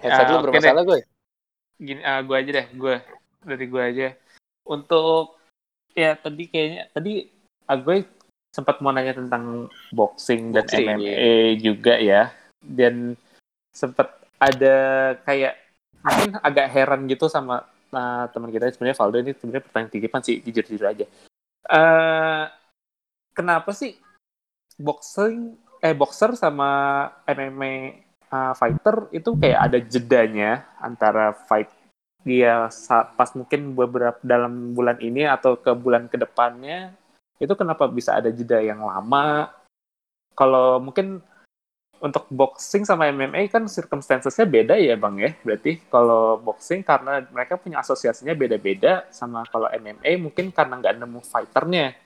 Headset uh, lu bermasalah gue. Gini, uh, gue aja deh, gue dari gue aja. Untuk ya tadi kayaknya tadi uh, gue sempat mau nanya tentang boxing, boxing dan MMA iya. juga ya dan sempat ada kayak mungkin agak heran gitu sama uh, teman kita. Sebenarnya Valdo ini sebenarnya pertanyaan titipan sih jujur jujur aja. Uh, kenapa sih boxing eh boxer sama MMA uh, fighter itu kayak ada jedanya antara fight dia pas mungkin beberapa dalam bulan ini atau ke bulan ke depannya itu kenapa bisa ada jeda yang lama? Kalau mungkin untuk boxing sama MMA kan circumstancesnya beda ya bang ya. Berarti kalau boxing karena mereka punya asosiasinya beda-beda sama kalau MMA mungkin karena nggak nemu fighternya.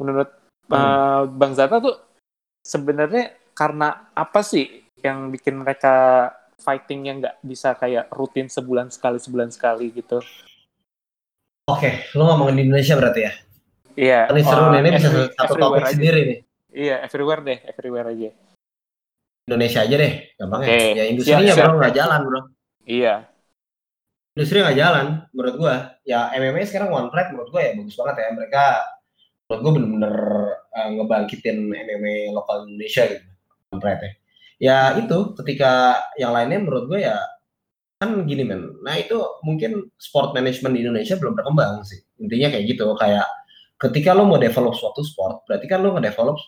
Menurut hmm. uh, bang Zata tuh sebenarnya karena apa sih yang bikin mereka fighting yang nggak bisa kayak rutin sebulan sekali sebulan sekali gitu? Oke lo ngomongin di Indonesia berarti ya? Iya ini seru nih ini bisa satu topik sendiri nih. Iya, everywhere deh, everywhere aja. Indonesia aja deh, gampang okay. ya. industrinya bro nggak jalan bro. Iya. Industri nggak jalan, menurut gua. Ya MMA sekarang one track menurut gua ya bagus banget ya. Mereka menurut gua bener-bener uh, ngebangkitin MMA lokal Indonesia gitu. One track ya. Ya itu ketika yang lainnya menurut gua ya kan gini men. Nah itu mungkin sport management di Indonesia belum berkembang sih. Intinya kayak gitu. Kayak ketika lo mau develop suatu sport, berarti kan lo ngedevelop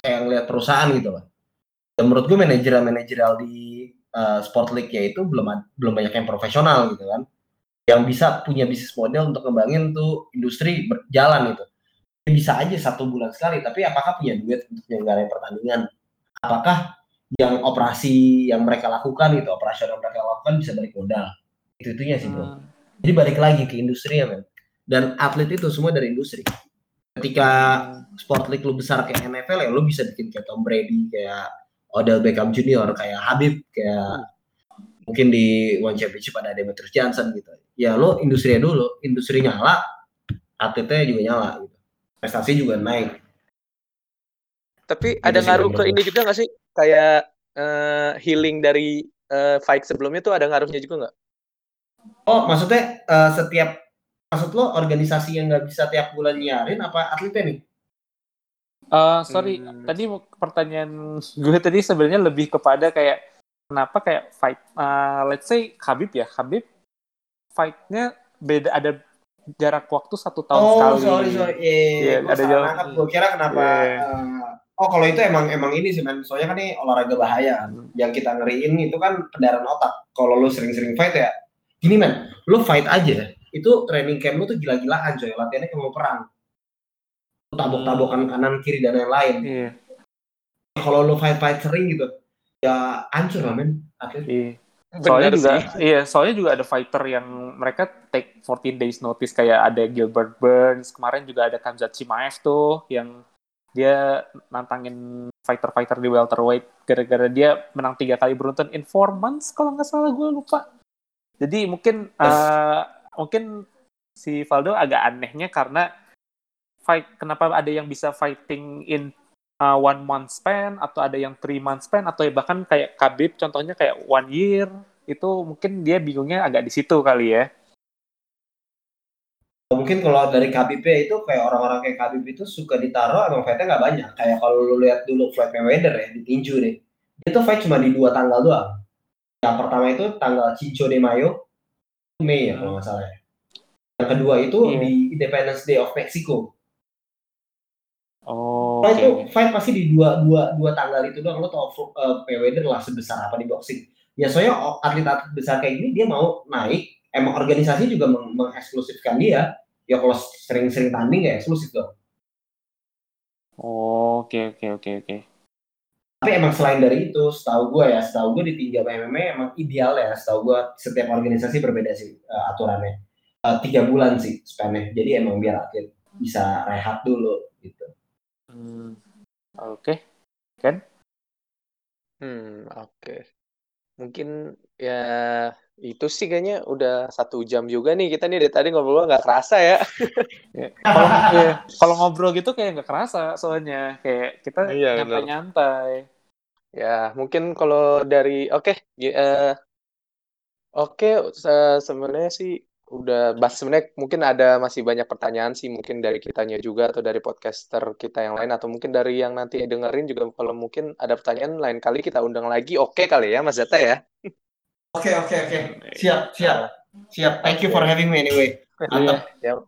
kayak ngeliat perusahaan gitu loh menurut gue manajerial manajerial di uh, sport league ya itu belum belum banyak yang profesional gitu kan. Yang bisa punya bisnis model untuk ngembangin tuh industri berjalan gitu. Ya bisa aja satu bulan sekali tapi apakah punya duit untuk menyelenggarakan pertandingan? Apakah yang operasi yang mereka lakukan itu operasional yang mereka lakukan bisa balik modal? Itu itunya sih bro. Hmm. jadi balik lagi ke industri ya men. Dan atlet itu semua dari industri. Ketika sport league lu besar kayak NFL ya lu bisa bikin kayak Tom Brady kayak Odell Beckham Junior kayak Habib kayak mungkin di One Championship ada Demetrius Johnson gitu. Ya lo industri dulu industri nyala atletnya juga nyala gitu. Prestasi juga naik. Tapi ada ngaruh ke ini juga nggak sih? Kayak uh, healing dari uh, fight sebelumnya tuh ada ngaruhnya juga nggak? Oh maksudnya uh, setiap maksud lo organisasi yang nggak bisa tiap bulan nyarin apa atletnya nih Uh, sorry, hmm. tadi pertanyaan gue tadi sebenarnya lebih kepada kayak kenapa kayak fight, uh, let's say Habib ya, Habib fightnya beda ada jarak waktu satu tahun oh, sekali. Oh sorry sorry, iya, yeah, yeah, ada jarak. Gue kira kenapa? Yeah. Uh, oh kalau itu emang emang ini sih men, soalnya kan ini olahraga bahaya. Hmm. Yang kita ngeriin itu kan pendarahan otak. Kalau lu sering-sering fight ya, gini men, lu fight aja, itu training camp lu tuh gila-gilaan coy, latihannya kayak mau perang tabok-tabokan kanan kiri dan lain-lain. Iya. Kalau lo fight fight sering gitu, ya hancur lah men. Iya. Soalnya juga, iya, soalnya juga ada fighter yang mereka take 14 days notice kayak ada Gilbert Burns, kemarin juga ada Kamzat Chimaev tuh yang dia nantangin fighter-fighter di welterweight gara-gara dia menang tiga kali beruntun in four months kalau nggak salah gue lupa. Jadi mungkin yes. uh, mungkin si Valdo agak anehnya karena fight kenapa ada yang bisa fighting in uh, one month span atau ada yang three month span atau bahkan kayak Khabib contohnya kayak one year itu mungkin dia bingungnya agak di situ kali ya. Mungkin kalau dari Khabib itu kayak orang-orang kayak Khabib itu suka ditaruh emang fightnya nggak banyak. Kayak kalau lu lihat dulu Floyd Mayweather ya di tinju deh. Dia tuh fight cuma di dua tanggal doang. Yang pertama itu tanggal Cinco de Mayo Mei ya kalau nggak salah ya. Yang kedua itu yeah. di Independence Day of Mexico Oh. Nah, okay. itu fight pasti di dua dua dua tanggal itu doang lo tau uh, Mayweather lah sebesar apa di boxing. Ya soalnya atlet-atlet besar kayak gini dia mau naik, emang organisasi juga meng mengeksklusifkan dia. Ya kalau sering-sering tanding ya eksklusif dong. Oh, oke oke oke oke. Tapi emang selain dari itu, setahu gue ya, setahu gue di tiga MMA emang ideal ya, setahu gue setiap organisasi berbeda sih uh, aturannya. Uh, tiga bulan sih spannya, jadi emang biar atlet bisa rehat dulu gitu. Hmm, oke. Okay. Kan? Hmm, oke. Okay. Mungkin ya itu sih kayaknya udah satu jam juga nih kita nih dari tadi ngobrol nggak kerasa ya. ya kalau ya, kalau ngobrol gitu kayak nggak kerasa soalnya kayak kita iya, nyantai-nyantai. Ya mungkin kalau dari oke okay, uh, oke okay, sebenarnya sih udah bahas sebenarnya mungkin ada masih banyak pertanyaan sih mungkin dari kitanya juga atau dari podcaster kita yang lain atau mungkin dari yang nanti dengerin juga kalau mungkin ada pertanyaan lain kali kita undang lagi oke okay kali ya Mas Zata ya oke okay, oke okay, oke okay. siap siap siap thank you for having me anyway mantap ya.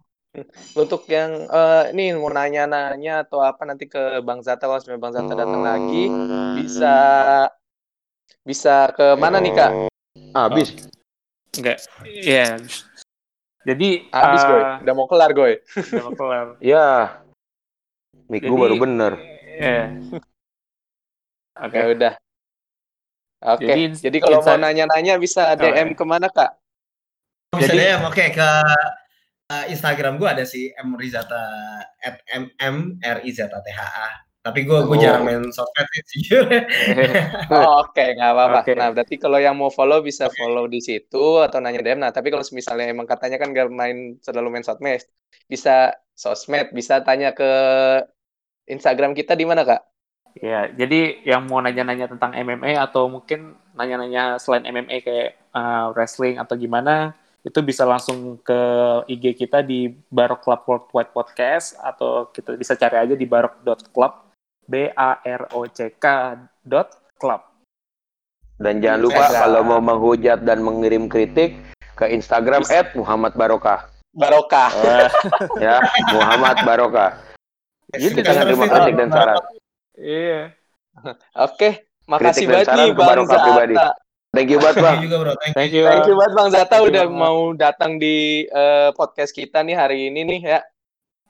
untuk yang uh, ini mau nanya-nanya atau apa nanti ke Bang Zata kalau sebenarnya Bang Zata datang lagi bisa bisa ke mana nih kak? Habis. Enggak. Iya. Yeah. Jadi habis uh, gue, udah mau kelar gue. Udah mau kelar. ya. Mik gue baru bener. Iya. Oke. Okay. Ya udah. Oke. Okay. Jadi, Jadi kalau mau nanya-nanya bisa DM oh, ya. ke mana kak? Bisa Jadi, DM, oke okay, ke uh, Instagram gue ada sih M Rizata at M M R I Z T H A tapi gue gue oh. jarang main sosmed sih. oh, Oke, okay, nggak apa-apa. Okay. Nah, berarti kalau yang mau follow bisa okay. follow di situ atau nanya DM. Nah, tapi kalau misalnya emang katanya kan gak main selalu main sosmed, bisa sosmed, bisa tanya ke Instagram kita di mana kak? Ya, jadi yang mau nanya-nanya tentang MMA atau mungkin nanya-nanya selain MMA kayak uh, wrestling atau gimana, itu bisa langsung ke IG kita di Barok Club Worldwide Podcast atau kita bisa cari aja di barok.club b a r o c k dot club. Dan jangan lupa Instagram. kalau mau menghujat dan mengirim kritik ke Instagram at Muhammad Barokah. Barokah. ya, Muhammad Barokah. Itu jangan terima kritik dan saran. Iya. Oke, makasih banget nih Bang Zata. Pribadi. Thank you banget Bang. Thank you bro. Thank, Thank you. Thank you banget Bang Zata udah you, mau datang di uh, podcast kita nih hari ini nih ya.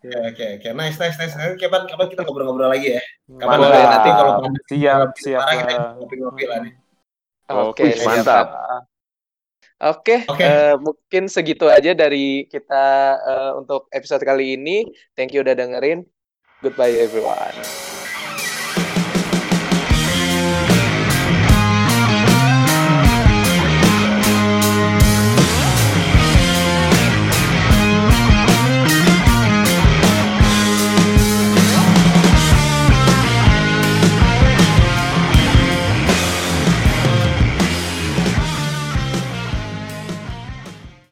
Oke oke oke nice nice nice. Kapan kapan kita ngobrol-ngobrol lagi ya. Kapan boleh nanti kalau siap siap. Kita ngopi-ngopi lah nih. Oke, okay, mantap. Oke, okay, okay. uh, eh, mungkin segitu aja dari kita uh, untuk episode kali ini. Thank you udah dengerin. Goodbye everyone.